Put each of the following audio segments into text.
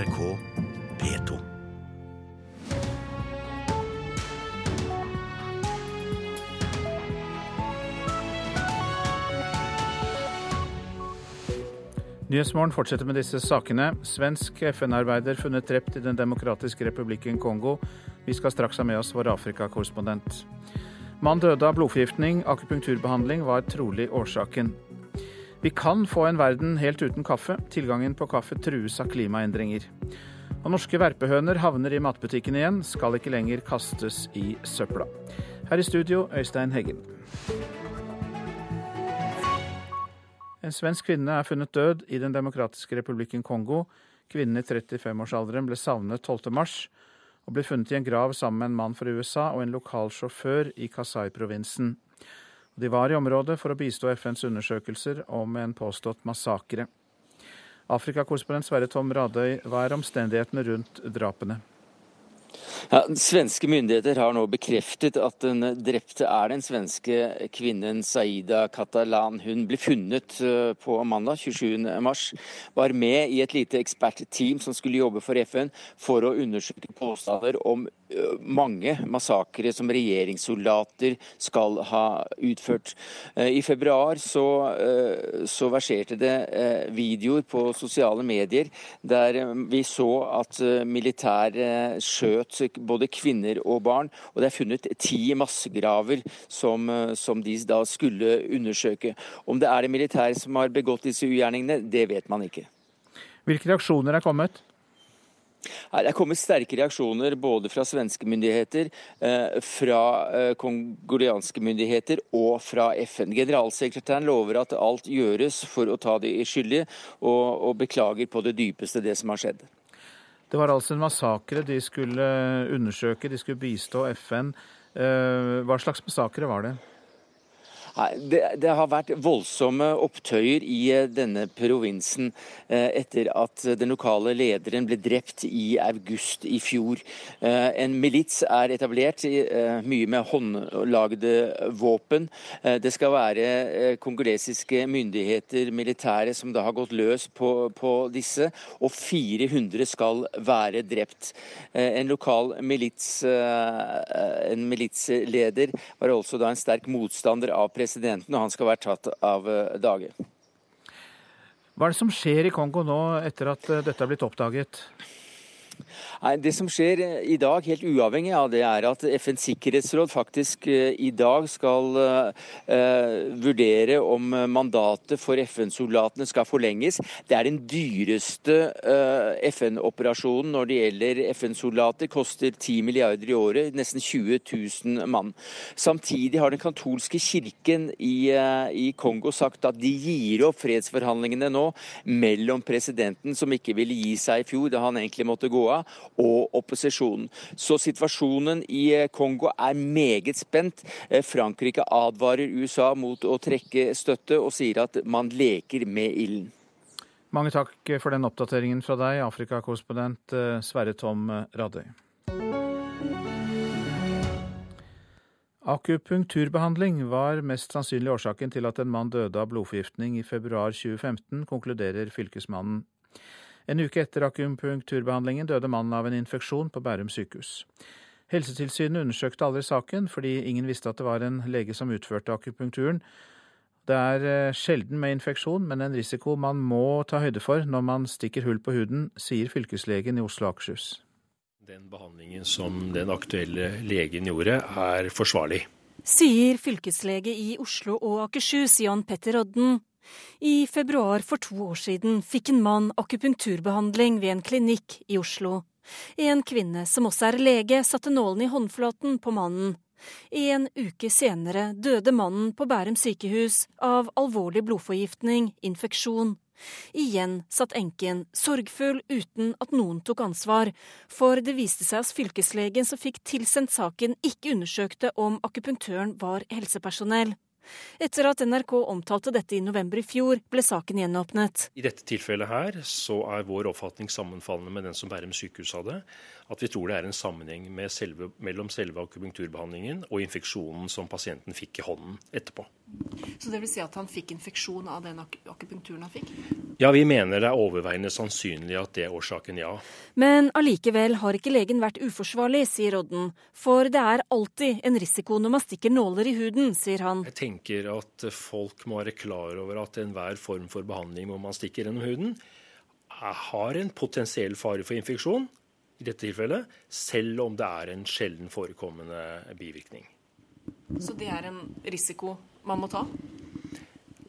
NRK P2. Nyhetsmorgen fortsetter med disse sakene. Svensk FN-arbeider funnet drept i Den demokratiske republikken Kongo. Vi skal straks ha med oss vår Afrika-korrespondent. Mann døde av blodforgiftning. Akupunkturbehandling var trolig årsaken. Vi kan få en verden helt uten kaffe. Tilgangen på kaffe trues av klimaendringer. Og norske verpehøner havner i matbutikken igjen, skal ikke lenger kastes i søpla. Her i studio, Øystein Heggen. En svensk kvinne er funnet død i Den demokratiske republikken Kongo. Kvinnen i 35-årsalderen ble savnet 12.3 og ble funnet i en grav sammen med en mann fra USA og en lokal sjåfør i Kasai-provinsen. De var i området for å bistå FNs undersøkelser om en påstått massakre. Afrikakorrespondent Sverre Tom Radøy, hva er omstendighetene rundt drapene? Ja, svenske myndigheter har nå bekreftet at den drepte er den svenske kvinnen Saida Catalan. Hun ble funnet eh, på mandag 27.3. Var med i et lite ekspertteam som skulle jobbe for FN for å undersøke påstander om eh, mange massakrer som regjeringssoldater skal ha utført. Eh, I februar så, så verserte det videoer på sosiale medier der vi så at militære skjøt både kvinner og barn. Og det er funnet ti massegraver som, eh, som de da skulle undersøke. Om det er det militære som har begått disse ugjerningene, det vet man ikke. Hvilke reaksjoner er kommet? Det er kommet sterke reaksjoner både fra svenske myndigheter, eh, fra eh, kongolianske myndigheter og fra FN. Generalsekretæren lover at alt gjøres for å ta de skyldige, og, og beklager på det dypeste det som har skjedd. Det var altså en massakre de skulle undersøke, de skulle bistå FN. Eh, hva slags massakre var det? Det, det, har vært voldsomme opptøyer i eh, denne provinsen eh, etter at den lokale lederen ble drept i august i fjor. Eh, en milits er etablert, mye med håndlagde våpen. Det skal være kongolesiske myndigheter, militære, som da har gått løs på, på disse, og 400 skal være drept. En lokal milits, en militsleder var også da en sterk motstander av presidenten presidenten, og han skal være tatt av eh, dage. Hva er det som skjer i Kongo nå etter at eh, dette er blitt oppdaget? Nei, Det som skjer eh, i dag, helt uavhengig av det, er at FNs sikkerhetsråd faktisk eh, i dag skal eh, vurdere om mandatet for FN-soldatene skal forlenges. Det er den dyreste eh, FN-operasjonen når det gjelder FN-soldater. Koster 10 milliarder i året, nesten 20 000 mann. Samtidig har den katolske kirken i, eh, i Kongo sagt at de gir opp fredsforhandlingene nå mellom presidenten, som ikke ville gi seg i fjor da han egentlig måtte gå av, og opposisjonen. Så situasjonen i eh, Kongo er meget spent. Eh, Frankrike advarer USA mot å trekke støtte, og sier at man leker med ilden. Mange takk for den oppdateringen fra deg, Afrikakorrespondent eh, Sverre Tom Radøy. Akupunkturbehandling var mest sannsynlig årsaken til at en mann døde av blodforgiftning i februar 2015, konkluderer fylkesmannen. En uke etter akupunkturbehandlingen døde mannen av en infeksjon på Bærum sykehus. Helsetilsynet undersøkte aldri saken, fordi ingen visste at det var en lege som utførte akupunkturen. Det er eh, sjelden med infeksjon, men en risiko man må ta høyde for når man stikker hull på huden, sier fylkeslegen i Oslo og Akershus. Den behandlingen som den aktuelle legen gjorde, er forsvarlig. Sier fylkeslege i Oslo og Akershus, Jan Petter Odden. I februar for to år siden fikk en mann akupunkturbehandling ved en klinikk i Oslo. En kvinne som også er lege, satte nålen i håndflaten på mannen. En uke senere døde mannen på Bærum sykehus av alvorlig blodforgiftning, infeksjon. Igjen satt enken sorgfull uten at noen tok ansvar, for det viste seg at fylkeslegen som fikk tilsendt saken, ikke undersøkte om akupunktøren var helsepersonell. Etter at NRK omtalte dette i november i fjor, ble saken gjenåpnet. I dette tilfellet her så er vår oppfatning sammenfallende med den som Bærum sykehus hadde. At vi tror det er en sammenheng selve, mellom selve akupunkturbehandlingen og infeksjonen som pasienten fikk i hånden etterpå. Så det vil si at han fikk infeksjon av den ak akupunkturen han fikk? Ja, vi mener det er overveiende sannsynlig at det er årsaken, ja. Men allikevel har ikke legen vært uforsvarlig, sier Rodden. For det er alltid en risiko når man stikker nåler i huden, sier han. Jeg tenker at folk må være klar over at enhver form for behandling hvor man stikker gjennom huden, har en potensiell fare for infeksjon, i dette tilfellet, selv om det er en sjelden forekommende bivirkning. Så det er en risiko man må ta?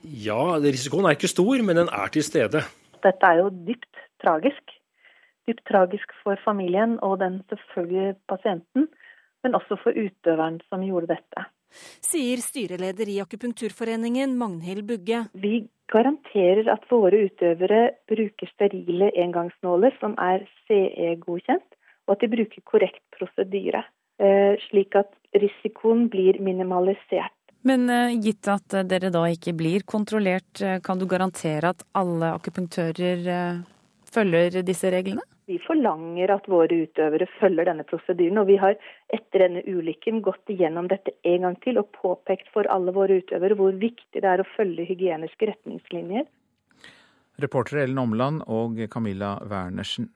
Ja, risikoen er ikke stor, men den er til stede. Dette er jo dypt tragisk. Dypt tragisk for familien og den selvfølgelige pasienten, men også for utøveren som gjorde dette. Sier styreleder i Akupunkturforeningen, Magnhild Bugge. Vi garanterer at våre utøvere bruker sterile engangsnåler som er CE-godkjent, og at de bruker korrekt prosedyre. Eh, slik at risikoen blir minimalisert. Men eh, gitt at dere da ikke blir kontrollert, eh, kan du garantere at alle akupunktører følger disse reglene? Vi forlanger at våre utøvere følger denne prosedyren. Og vi har etter denne ulykken gått igjennom dette en gang til og påpekt for alle våre utøvere hvor viktig det er å følge hygieniske retningslinjer. Reportere Ellen Omland og Camilla Wernersen.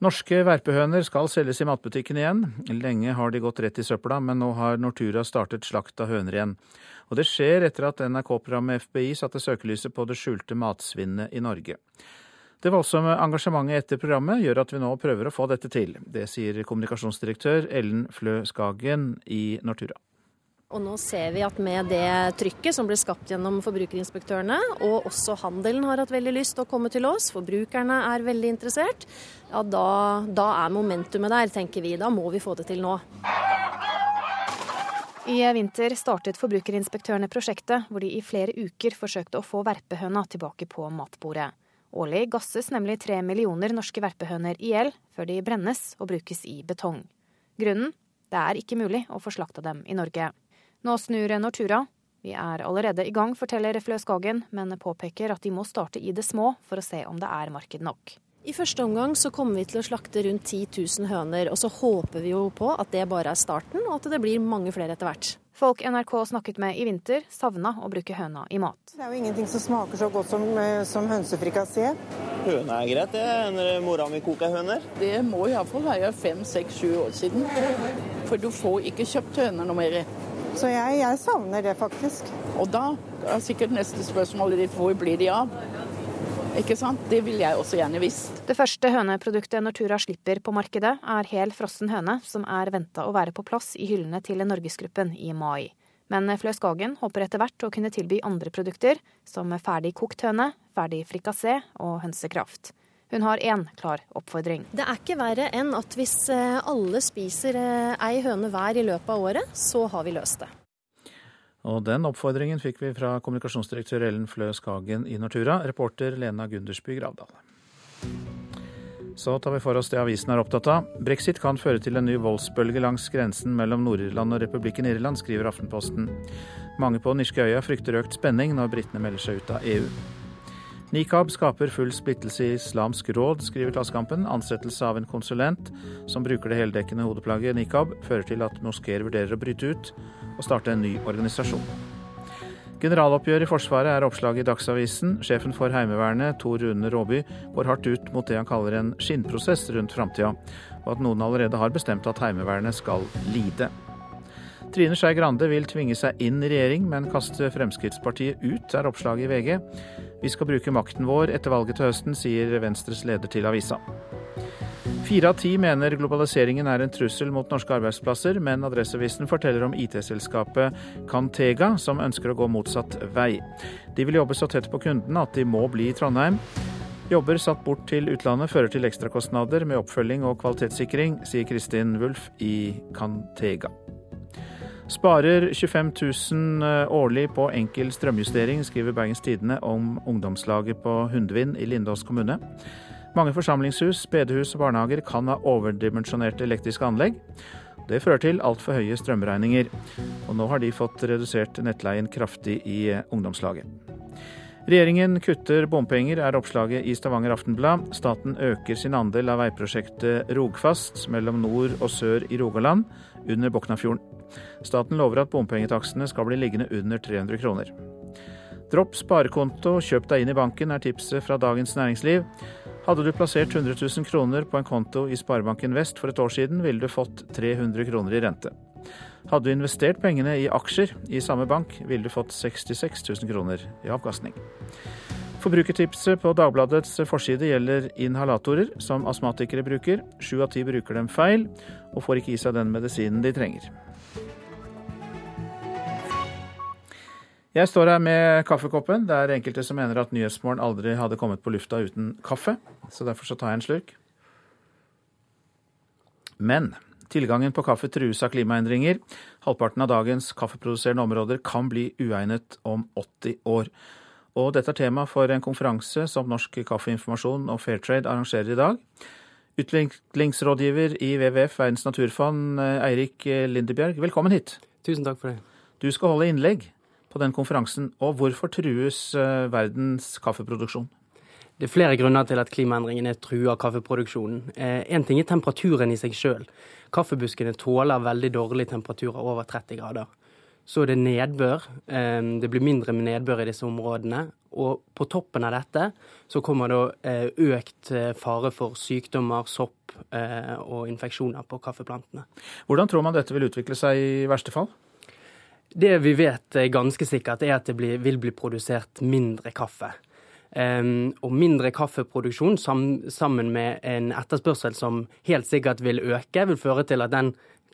Norske verpehøner skal selges i matbutikken igjen. Lenge har de gått rett i søpla, men nå har Nortura startet slakt av høner igjen. Og det skjer etter at NRK-programmet FBI satte søkelyset på det skjulte matsvinnet i Norge. Det voldsomme engasjementet etter programmet gjør at vi nå prøver å få dette til. Det sier kommunikasjonsdirektør Ellen Flø Skagen i Nortura. Og nå ser vi at med det trykket som ble skapt gjennom forbrukerinspektørene, og også handelen har hatt veldig lyst til å komme til oss, forbrukerne er veldig interessert, ja da, da er momentumet der, tenker vi. Da må vi få det til nå. I vinter startet forbrukerinspektørene prosjektet, hvor de i flere uker forsøkte å få verpehøna tilbake på matbordet. Årlig gasses nemlig tre millioner norske verpehøner i hjel før de brennes og brukes i betong. Grunnen? Det er ikke mulig å få slakta dem i Norge. Nå snur Nortura. Vi er allerede i gang, forteller Flø Skagen, men påpeker at de må starte i det små for å se om det er marked nok. I første omgang så kommer vi til å slakte rundt 10 000 høner, og så håper vi jo på at det bare er starten, og at det blir mange flere etter hvert. Folk NRK snakket med i vinter, savna å bruke høna i mat. Det er jo ingenting som smaker så godt som, eh, som hønsefrikassé. Høne er greit, det, når mora mi koker høner. Det må iallfall være fem, seks, sju år siden. For du får ikke kjøpt høner noe mer. Så jeg, jeg, savner det faktisk. Og da er sikkert neste spørsmål ditt hvor blir de av? Ikke sant? Det vil jeg også gjerne visst. Det første høneproduktet Nortura slipper på markedet, er hel frossen høne, som er venta å være på plass i hyllene til Norgesgruppen i mai. Men Flø Skagen håper etter hvert å kunne tilby andre produkter, som ferdig kokt høne, ferdig frikassé og hønsekraft. Hun har én klar oppfordring. Det er ikke verre enn at hvis eh, alle spiser eh, ei høne hver i løpet av året, så har vi løst det. Og den oppfordringen fikk vi fra kommunikasjonsdirektør Ellen Flø Skagen i Nortura, reporter Lena Gundersby Gravdal. Så tar vi for oss det avisen er opptatt av. Brexit kan føre til en ny voldsbølge langs grensen mellom Nord-Irland og republikken Irland, skriver Aftenposten. Mange på den irske øya frykter økt spenning når britene melder seg ut av EU. Nikab skaper full splittelse i Islamsk råd, skriver Klassekampen. Ansettelse av en konsulent som bruker det heldekkende hodeplagget nikab, fører til at moskeer vurderer å bryte ut og starte en ny organisasjon. Generaloppgjør i Forsvaret er oppslaget i Dagsavisen. Sjefen for Heimevernet, Tor Rune Råby, går hardt ut mot det han kaller en skinnprosess rundt framtida, og at noen allerede har bestemt at Heimevernet skal lide. Trine Skei Grande vil tvinge seg inn i regjering, men kaste Fremskrittspartiet ut, er oppslaget i VG. Vi skal bruke makten vår etter valget til høsten, sier Venstres leder til avisa. Fire av ti mener globaliseringen er en trussel mot norske arbeidsplasser, men Adresseavisen forteller om IT-selskapet Cantega, som ønsker å gå motsatt vei. De vil jobbe så tett på kundene at de må bli i Trondheim. Jobber satt bort til utlandet fører til ekstrakostnader med oppfølging og kvalitetssikring, sier Kristin Wulf i Cantega. Sparer 25 000 eh, årlig på enkel strømjustering, skriver Bergens Tidende om ungdomslaget på Hundvin i Lindås kommune. Mange forsamlingshus, bedehus og barnehager kan ha overdimensjonerte elektriske anlegg. Det fører til altfor høye strømregninger. Og nå har de fått redusert nettleien kraftig i eh, ungdomslaget. Regjeringen kutter bompenger, er oppslaget i Stavanger Aftenblad. Staten øker sin andel av veiprosjektet Rogfast mellom nord og sør i Rogaland, under Boknafjorden. Staten lover at bompengetakstene skal bli liggende under 300 kroner. Dropp sparekonto, kjøp deg inn i banken, er tipset fra Dagens Næringsliv. Hadde du plassert 100 000 kroner på en konto i Sparebanken Vest for et år siden, ville du fått 300 kroner i rente. Hadde du investert pengene i aksjer i samme bank, ville du fått 66 000 kroner i avkastning. Forbrukertipset på Dagbladets forside gjelder inhalatorer som astmatikere bruker. Sju av ti bruker dem feil, og får ikke i seg den medisinen de trenger. Jeg står her med kaffekoppen. Det er enkelte som mener at Nyhetsmorgen aldri hadde kommet på lufta uten kaffe, så derfor så tar jeg en slurk. Men tilgangen på kaffe trues av klimaendringer. Halvparten av dagens kaffeproduserende områder kan bli uegnet om 80 år. Og dette er tema for en konferanse som Norsk Kaffeinformasjon og Fairtrade arrangerer i dag. Utviklingsrådgiver i WWF Verdens naturfond, Eirik Lindebjerg, velkommen hit. Tusen takk for det. Du skal holde innlegg på den konferansen. Og hvorfor trues eh, verdens kaffeproduksjon? Det er flere grunner til at klimaendringene truer kaffeproduksjonen. Én eh, ting er temperaturen i seg sjøl. Kaffebuskene tåler veldig dårlige temperaturer over 30 grader. Så er det nedbør. Eh, det blir mindre med nedbør i disse områdene. Og på toppen av dette så kommer det økt fare for sykdommer, sopp og infeksjoner på kaffeplantene. Hvordan tror man dette vil utvikle seg i verste fall? Det vi vet ganske sikkert, er at det blir, vil bli produsert mindre kaffe. Um, og mindre kaffeproduksjon sam, sammen med en etterspørsel som helt sikkert vil øke, vil føre til at den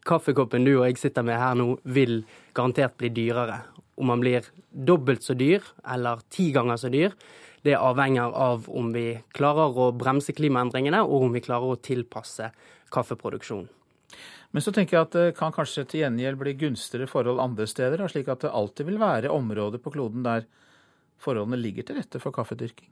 kaffekoppen du og jeg sitter med her nå, vil garantert bli dyrere. Om man blir dobbelt så dyr eller ti ganger så dyr, det avhenger av om vi klarer å bremse klimaendringene, og om vi klarer å tilpasse kaffeproduksjonen. Men så tenker jeg at det kan kanskje til gjengjeld bli gunstigere forhold andre steder, slik at det alltid vil være områder på kloden der forholdene ligger til rette for kaffedyrking?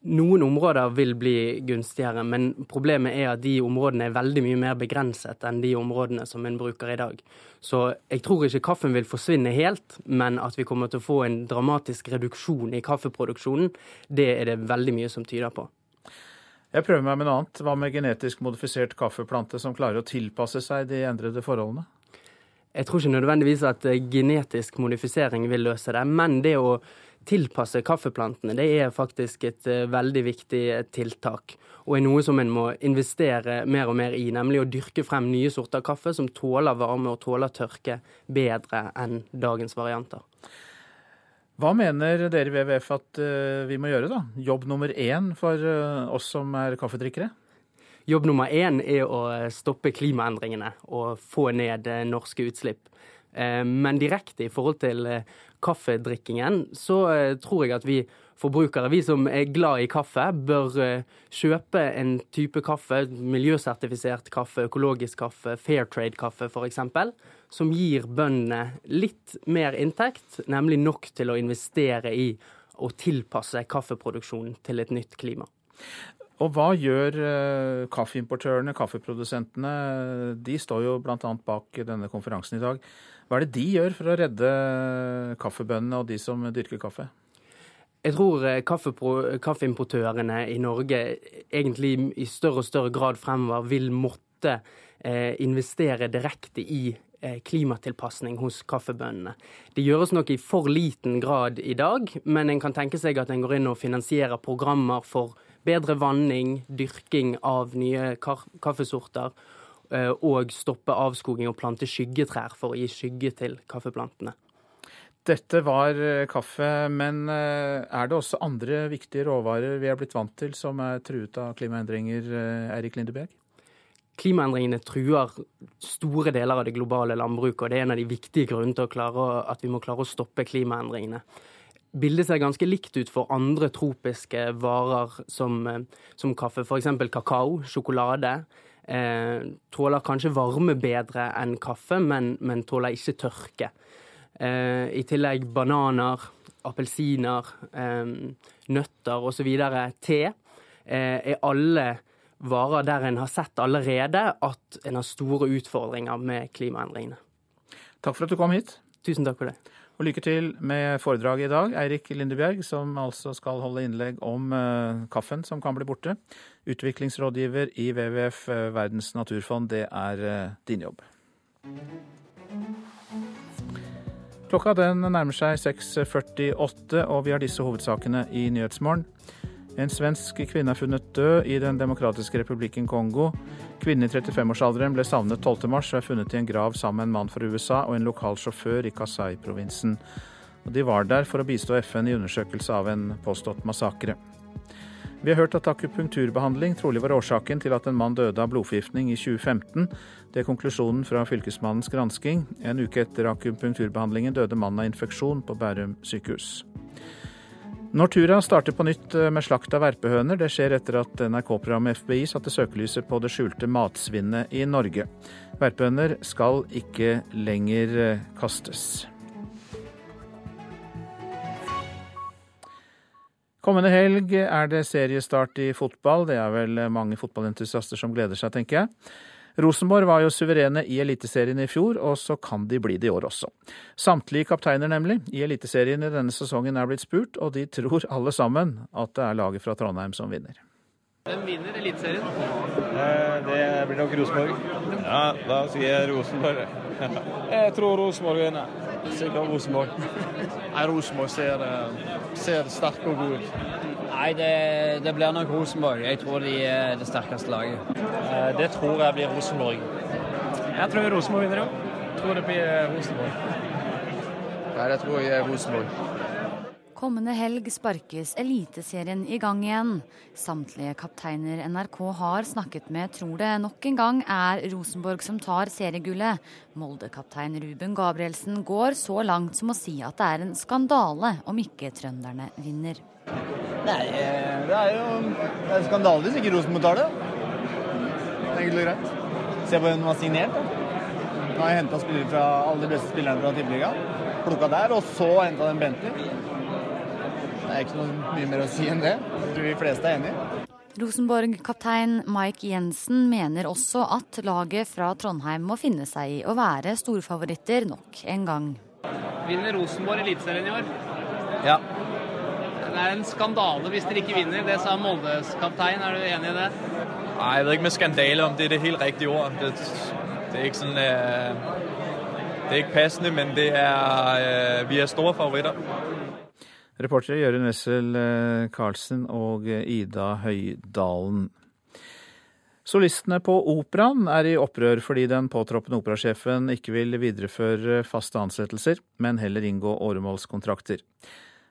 Noen områder vil bli gunstigere, men problemet er at de områdene er veldig mye mer begrenset enn de områdene som en bruker i dag. Så jeg tror ikke kaffen vil forsvinne helt, men at vi kommer til å få en dramatisk reduksjon i kaffeproduksjonen, det er det veldig mye som tyder på. Jeg prøver meg med noe annet. Hva med genetisk modifisert kaffeplante som klarer å tilpasse seg de endrede forholdene? Jeg tror ikke nødvendigvis at eh, genetisk modifisering vil løse det, men det å tilpasse kaffeplantene det er faktisk et uh, veldig viktig eh, tiltak. Og er noe som en må investere mer og mer i, nemlig å dyrke frem nye sorter kaffe som tåler varme og tåler tørke bedre enn dagens varianter. Hva mener dere i WWF at uh, vi må gjøre, da? Jobb nummer én for uh, oss som er kaffedrikkere? Jobb nummer én er å stoppe klimaendringene og få ned norske utslipp. Men direkte i forhold til kaffedrikkingen, så tror jeg at vi forbrukere, vi som er glad i kaffe, bør kjøpe en type kaffe, miljøsertifisert kaffe, økologisk kaffe, fair trade-kaffe f.eks som gir bøndene litt mer inntekt, nemlig nok til å investere i og tilpasse kaffeproduksjonen til et nytt klima. Og hva gjør eh, kaffeimportørene, kaffeprodusentene? De står jo bl.a. bak denne konferansen i dag. Hva er det de gjør for å redde kaffebøndene og de som dyrker kaffe? Jeg tror eh, kaffeimportørene i Norge egentlig i større og større grad fremover vil måtte eh, investere direkte i Eh, klimatilpasning hos kaffebøndene. Det gjøres nok i for liten grad i dag, men en kan tenke seg at en går inn og finansierer programmer for bedre vanning, dyrking av nye kaffesorter, eh, og stoppe avskoging og plante skyggetrær for å gi skygge til kaffeplantene. Dette var eh, kaffe, men er det også andre viktige råvarer vi er blitt vant til som er truet av klimaendringer, Eirik Lindeberg? Klimaendringene truer store deler av det globale landbruket, og det er en av de viktige grunnene til at vi må klare å stoppe klimaendringene. Bildet ser ganske likt ut for andre tropiske varer som, som kaffe, f.eks. kakao, sjokolade. Eh, tåler kanskje varme bedre enn kaffe, men, men tåler ikke tørke. Eh, I tillegg bananer, appelsiner, eh, nøtter osv. Te eh, er alle varer der en har sett allerede at en har store utfordringer med klimaendringene. Takk for at du kom hit. Tusen takk for det. Og lykke til med foredraget i dag, Eirik Lindebjerg, som altså skal holde innlegg om uh, kaffen som kan bli borte. Utviklingsrådgiver i WWF uh, Verdens naturfond, det er uh, din jobb. Klokka den nærmer seg 6.48, og vi har disse hovedsakene i Nyhetsmorgen. En svensk kvinne er funnet død i Den demokratiske republikken Kongo. Kvinnen i 35-årsalderen ble savnet 12.3 og er funnet i en grav sammen med en mann fra USA og en lokal sjåfør i Kasai-provinsen. De var der for å bistå FN i undersøkelse av en påstått massakre. Vi har hørt at akupunkturbehandling trolig var årsaken til at en mann døde av blodforgiftning i 2015. Det er konklusjonen fra fylkesmannens gransking. En uke etter akupunkturbehandlingen døde mannen av infeksjon på Bærum sykehus. Nortura starter på nytt med slakt av verpehøner. Det skjer etter at NRK-programmet FBI satte søkelyset på det skjulte matsvinnet i Norge. Verpehøner skal ikke lenger kastes. Kommende helg er det seriestart i fotball. Det er vel mange fotballentusiaster som gleder seg, tenker jeg. Rosenborg var jo suverene i Eliteserien i fjor, og så kan de bli det i år også. Samtlige kapteiner, nemlig, i Eliteserien i denne sesongen er blitt spurt, og de tror alle sammen at det er laget fra Trondheim som vinner. Hvem vinner Eliteserien? Eh, det blir nok Rosenborg. Ja, da sier jeg Rosenborg. jeg tror Rosenborg vinner. Sikkert Rosenborg. Nei, Rosenborg ser, ser sterke og gode ut. Nei, det, det, blir nok Rosenborg. Jeg tror de er det sterkeste laget. Eh, det tror jeg blir Rosenborg. Jeg tror Rosenborg vinner Jeg Tror det blir Rosenborg. Nei, det tror jeg er Rosenborg. Kommende helg sparkes Eliteserien i gang igjen. Samtlige kapteiner NRK har snakket med tror det nok en gang er Rosenborg som tar seriegullet. Molde-kaptein Ruben Gabrielsen går så langt som å si at det er en skandale om ikke trønderne vinner. Nei, eh, det er jo det er skandale hvis ikke Rosenborg tar det. Enkelt og greit. Se på hvem som har signert. da. Nå har jeg henta alle de beste spillerne fra Tippeligaen. Plukka der, og så henta den Bentley. Det er ikke noe mye mer å si enn det. Jeg tror de fleste er enige. Rosenborg-kaptein Mike Jensen mener også at laget fra Trondheim må finne seg i å være storfavoritter nok en gang. Vinner Rosenborg Eliteserien i år? Ja. Det er en skandale hvis dere ikke vinner. Det sa Moldes kaptein. Er du enig i det? Nei, jeg vet ikke med skandale om det er det helt riktige ord. Det, det er ikke sånn uh, Det er ikke passende, men det er uh, Vi er store favoritter. Reportere Jørund Wessel Karlsen og Ida Høydalen. Solistene på operaen er i opprør fordi den påtroppende operasjefen ikke vil videreføre faste ansettelser, men heller inngå åremålskontrakter.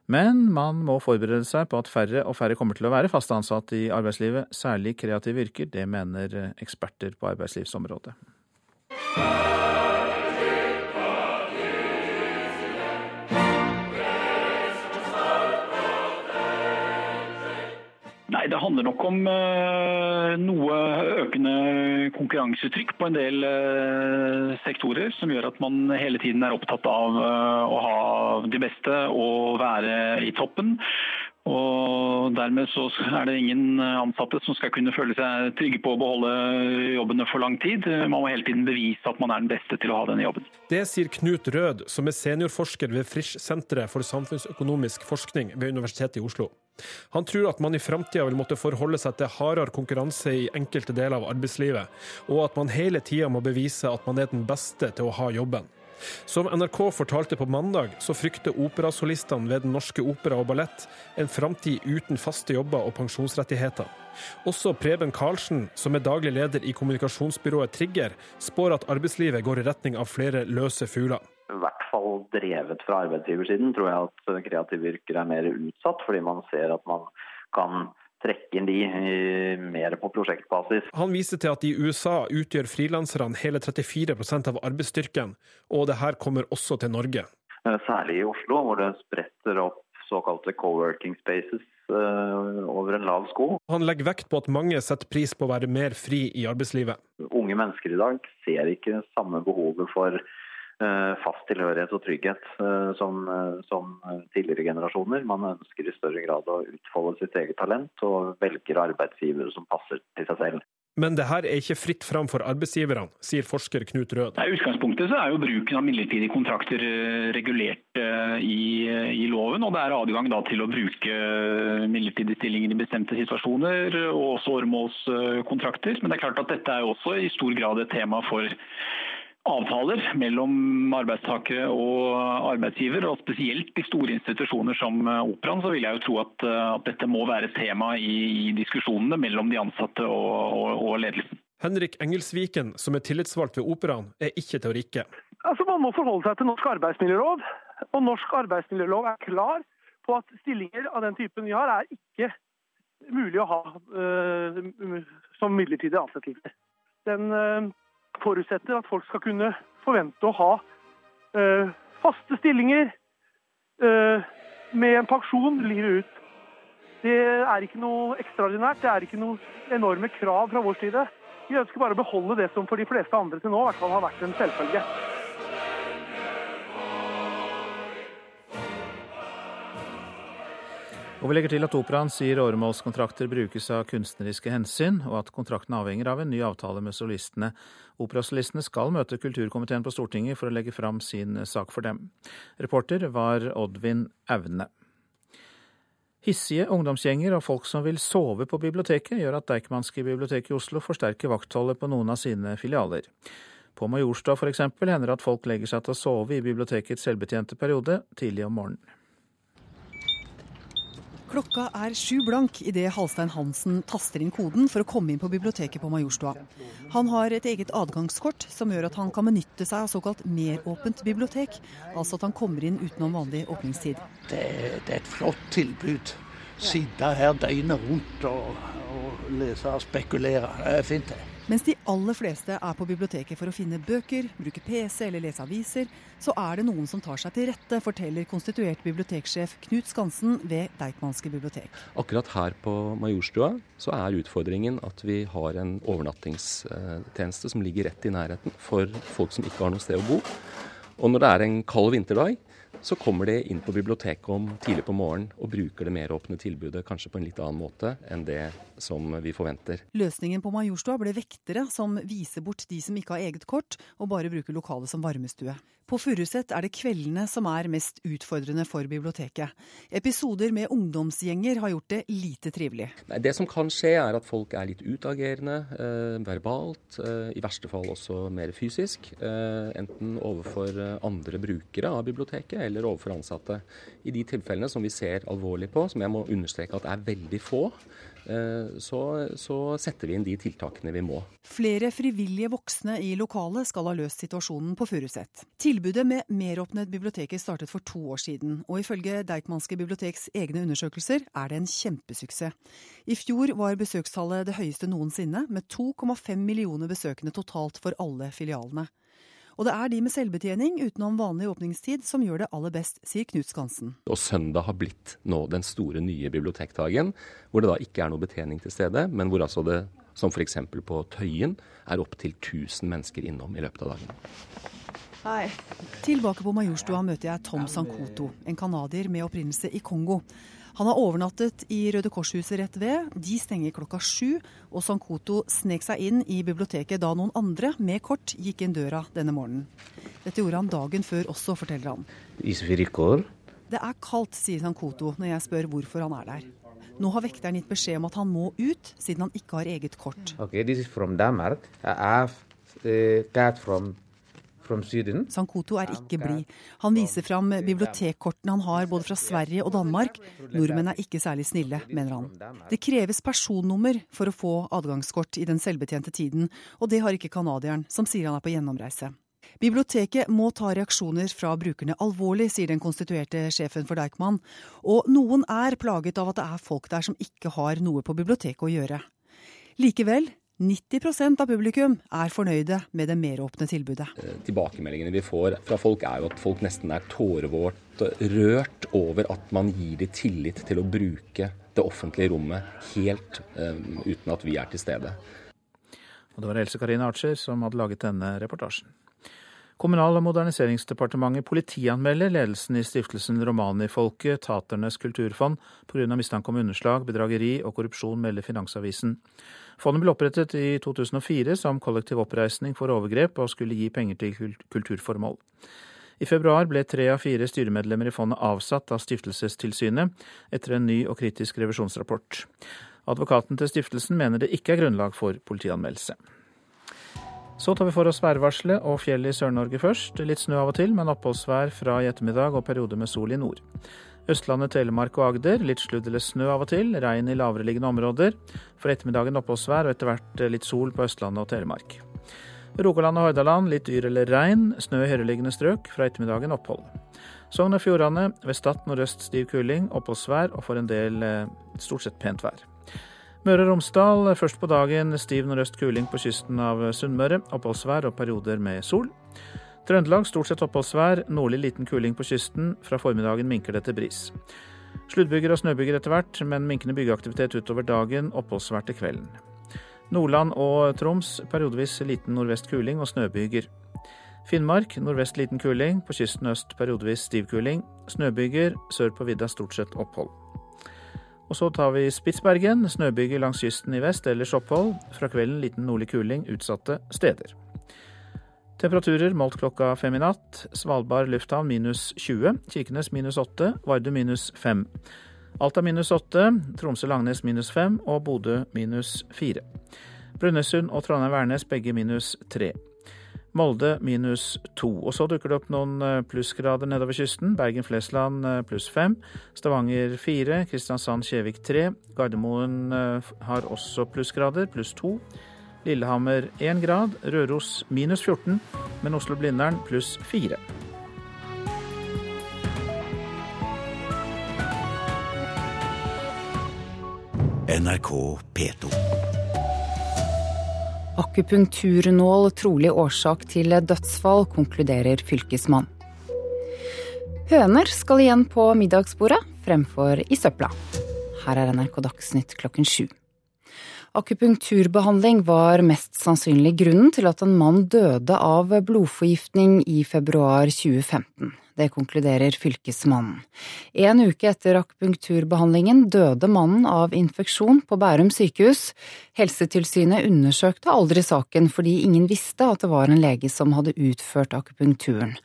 Men man må forberede seg på at færre og færre kommer til å være fast ansatt i arbeidslivet, særlig kreative yrker. Det mener eksperter på arbeidslivsområdet. Nei, Det handler nok om uh, noe økende konkurransetrykk på en del uh, sektorer, som gjør at man hele tiden er opptatt av uh, å ha de beste og være i toppen. Og Dermed så er det ingen ansatte som skal kunne føle seg trygge på å beholde jobbene for lang tid. Man må hele tiden bevise at man er den beste til å ha denne jobben. Det sier Knut Rød, som er seniorforsker ved Frisch-senteret for samfunnsøkonomisk forskning ved Universitetet i Oslo. Han tror at man i framtida vil måtte forholde seg til hardere konkurranse i enkelte deler av arbeidslivet, og at man hele tida må bevise at man er den beste til å ha jobben. Som NRK fortalte på mandag, så frykter operasolistene ved Den norske opera og ballett en framtid uten faste jobber og pensjonsrettigheter. Også Preben Karlsen, som er daglig leder i kommunikasjonsbyrået Trigger, spår at arbeidslivet går i retning av flere løse fugler. I hvert fall drevet fra arbeidsgiversiden tror jeg at kreative yrker er mer utsatt, fordi man ser at man kan trekke inn de mer på prosjektbasis. Han viser til at i USA utgjør frilanserne hele 34% av arbeidsstyrken, og det her kommer også til Norge. Særlig i Oslo, hvor det spretter opp såkalte co-working spaces over en lav sko. Han legger vekt på at mange setter pris på å være mer fri i arbeidslivet. Unge mennesker i dag ser ikke samme behovet for fast tilhørighet og trygghet som, som, tidligere generasjoner. Man ønsker i større grad å utfolde sitt eget talent, og velger arbeidsgivere som passer til seg selv. Men det her er ikke fritt fram for arbeidsgiverne, sier forsker Knut Rød. I utgangspunktet så er jo bruken av midlertidige kontrakter regulert i, i loven, og det er adgang da til å bruke midlertidige stillinger i bestemte situasjoner, og også åremålskontrakter. Men det er klart at dette er jo også i stor grad et tema for avtaler mellom arbeidstakere og arbeidsgiver. og Spesielt i store institusjoner som Operaen, så vil jeg jo tro at, at dette må være tema i, i diskusjonene mellom de ansatte og, og, og ledelsen. Henrik Engelsviken, som er tillitsvalgt ved Operaen, er ikke til å rikke. Altså, Man må forholde seg til norsk arbeidsmiljølov, og norsk arbeidsmiljølov er klar på at stillinger av den typen vi har, er ikke mulig å ha øh, som midlertidig ansettelse. Den uh, forutsetter at folk skal kunne forvente å ha uh, faste stillinger med en pensjon livet ut. Det er ikke noe ekstraordinært, det er ikke noe enorme krav fra vår side. Vi ønsker bare å beholde det som for de fleste andre til nå i hvert fall har vært en selvfølge. Og vi legger til at Operaen sier åremålskontrakter brukes av kunstneriske hensyn, og at kontrakten avhenger av en ny avtale med solistene. Operasolistene skal møte kulturkomiteen på Stortinget for å legge fram sin sak for dem. Reporter var Oddvin Aune. Hissige ungdomsgjenger og folk som vil sove på biblioteket, gjør at Deichmanske bibliotek i Oslo forsterker vaktholdet på noen av sine filialer. På Majorstua f.eks. hender det at folk legger seg til å sove i bibliotekets selvbetjente periode tidlig om morgenen. Klokka er sju blank idet Halstein Hansen taster inn koden for å komme inn på biblioteket på Majorstua. Han har et eget adgangskort som gjør at han kan benytte seg av såkalt meråpent bibliotek, altså at han kommer inn utenom vanlig åpningstid. Det, det er et flott tilbud. Sitte her døgnet rundt og, og lese og spekulere. Det er fint, det. Mens de aller fleste er på biblioteket for å finne bøker, bruke PC eller lese aviser, så er det noen som tar seg til rette, forteller konstituert biblioteksjef Knut Skansen ved Deichmanske bibliotek. Akkurat her på Majorstua så er utfordringen at vi har en overnattingstjeneste som ligger rett i nærheten for folk som ikke har noe sted å bo. Og når det er en kald vinterdag, så kommer de inn på biblioteket om tidlig på morgenen og bruker det meråpne tilbudet kanskje på en litt annen måte enn det som vi forventer. Løsningen på Majorstua ble vektere som viser bort de som ikke har eget kort, og bare bruker lokalet som varmestue. På Furuset er det kveldene som er mest utfordrende for biblioteket. Episoder med ungdomsgjenger har gjort det lite trivelig. Det som kan skje, er at folk er litt utagerende eh, verbalt, eh, i verste fall også mer fysisk. Eh, enten overfor eh, andre brukere av biblioteket eller overfor ansatte. I de tilfellene som vi ser alvorlig på, som jeg må understreke at er veldig få, så, så, setter vi inn de tiltakene vi må. Flere frivillige voksne i lokalet skal ha løst situasjonen på Furuset. Tilbudet med meråpnet biblioteket startet for to år siden, og ifølge Deichmanske biblioteks egne undersøkelser er det en kjempesuksess. I fjor var besøkstallet det høyeste noensinne, med 2,5 millioner besøkende totalt for alle filialene. Og det er de med selvbetjening utenom vanlig åpningstid som gjør det aller best, sier Knut Skansen. Og søndag har blitt nå den store nye bibliotekdagen, hvor det da ikke er noe betjening til stede, men hvor altså det, som f.eks. på Tøyen, er opptil 1000 mennesker innom i løpet av dagen. Hei. Tilbake på Majorstua møter jeg Tom Sankoto, en canadier med opprinnelse i Kongo. Han har overnattet i Røde Kors-huset rett ved. De stenger klokka sju, og Sankoto snek seg inn i biblioteket da noen andre med kort gikk inn døra denne morgenen. Dette gjorde han dagen før også, forteller han. Det er kaldt, sier Sankoto når jeg spør hvorfor han er der. Nå har vekteren gitt beskjed om at han må ut, siden han ikke har eget kort. Okay, this is from Danmark. I have a card from Sankoto er ikke blid. Han viser fram bibliotekkortene han har både fra Sverige og Danmark. Nordmenn er ikke særlig snille, mener han. Det kreves personnummer for å få adgangskort i den selvbetjente tiden, og det har ikke canadieren, som sier han er på gjennomreise. Biblioteket må ta reaksjoner fra brukerne alvorlig, sier den konstituerte sjefen for Deichman. Og noen er plaget av at det er folk der som ikke har noe på biblioteket å gjøre. Likevel 90% av publikum er fornøyde med det meråpne tilbudet. Eh, tilbakemeldingene vi får fra folk er jo at folk nesten er tårevårt rørt over at man gir dem tillit til å bruke det offentlige rommet helt um, uten at vi er til stede. Og det var Else Karine Archer som hadde laget denne reportasjen. Kommunal- og moderniseringsdepartementet politianmelder ledelsen i stiftelsen Romanifolket, Taternes kulturfond, pga. mistanke om underslag, bedrageri og korrupsjon, melder Finansavisen. Fondet ble opprettet i 2004 som kollektiv oppreisning for overgrep og skulle gi penger til kulturformål. I februar ble tre av fire styremedlemmer i fondet avsatt av Stiftelsestilsynet etter en ny og kritisk revisjonsrapport. Advokaten til stiftelsen mener det ikke er grunnlag for politianmeldelse. Så tar vi for oss værvarselet og fjellet i Sør-Norge først. Litt snø av og til, men oppholdsvær fra i ettermiddag og perioder med sol i nord. Østlandet, Telemark og Agder litt sludd eller snø av og til. Regn i lavereliggende områder. For ettermiddagen oppholdsvær og etter hvert litt sol på Østlandet og Telemark. Rogaland og Hordaland litt yr eller regn. Snø i høyereliggende strøk. Fra ettermiddagen opphold. Sogn og Fjordane ved Stad nordøst stiv kuling. Oppholdsvær og for en del eh, stort sett pent vær. Møre og Romsdal først på dagen stiv nordøst kuling på kysten av Sunnmøre. Oppholdsvær og perioder med sol. Trøndelag stort sett oppholdsvær, nordlig liten kuling på kysten. Fra formiddagen minker det til bris. Sluddbyger og snøbyger etter hvert, men minkende byggeaktivitet utover dagen. Oppholdsvær til kvelden. Nordland og Troms periodevis liten nordvest kuling og snøbyger. Finnmark nordvest liten kuling, på kysten øst periodevis stiv kuling. Snøbyger, sør på vidda stort sett opphold. Og så tar vi Spitsbergen. Snøbyger langs kysten i vest, ellers opphold. Fra kvelden liten nordlig kuling utsatte steder. Temperaturer målt klokka fem i natt. Svalbard lufthavn minus 20. Kirkenes minus 8. Vardø minus 5. Alta minus 8. Tromsø-Langnes minus 5. Og Bodø minus 4. Brønnøysund og Trondheim-Værnes begge minus 3. Molde minus to. Og så dukker det opp noen eh, plussgrader nedover kysten. Bergen-Flesland eh, pluss fem. Stavanger fire. Kristiansand-Kjevik tre. Gardermoen eh, har også plussgrader, pluss to. Lillehammer én grad. Røros minus 14. Men Oslo-Blindern pluss fire. NRK P2. Akupunkturnål trolig årsak til dødsfall, konkluderer fylkesmann. Høner skal igjen på middagsbordet fremfor i søpla. Her er NRK Dagsnytt klokken sju. Akupunkturbehandling var mest sannsynlig grunnen til at en mann døde av blodforgiftning i februar 2015. Det konkluderer fylkesmannen. En uke etter akupunkturbehandlingen døde mannen av infeksjon på Bærum sykehus. Helsetilsynet undersøkte aldri saken fordi ingen visste at det var en lege som hadde utført akupunkturen.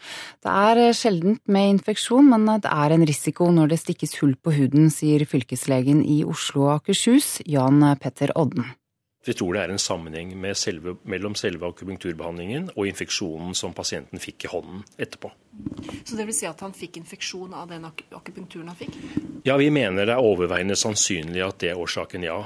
Det er sjeldent med infeksjon, men det er en risiko når det stikkes hull på huden, sier fylkeslegen i Oslo og Akershus, Jan Petter Odden. Vi tror det er en sammenheng selve, mellom selve akupunkturbehandlingen og infeksjonen som pasienten fikk i hånden etterpå. Så det vil si at han fikk infeksjon av den akupunkturen han fikk? Ja, vi mener det er overveiende sannsynlig at det er årsaken, ja.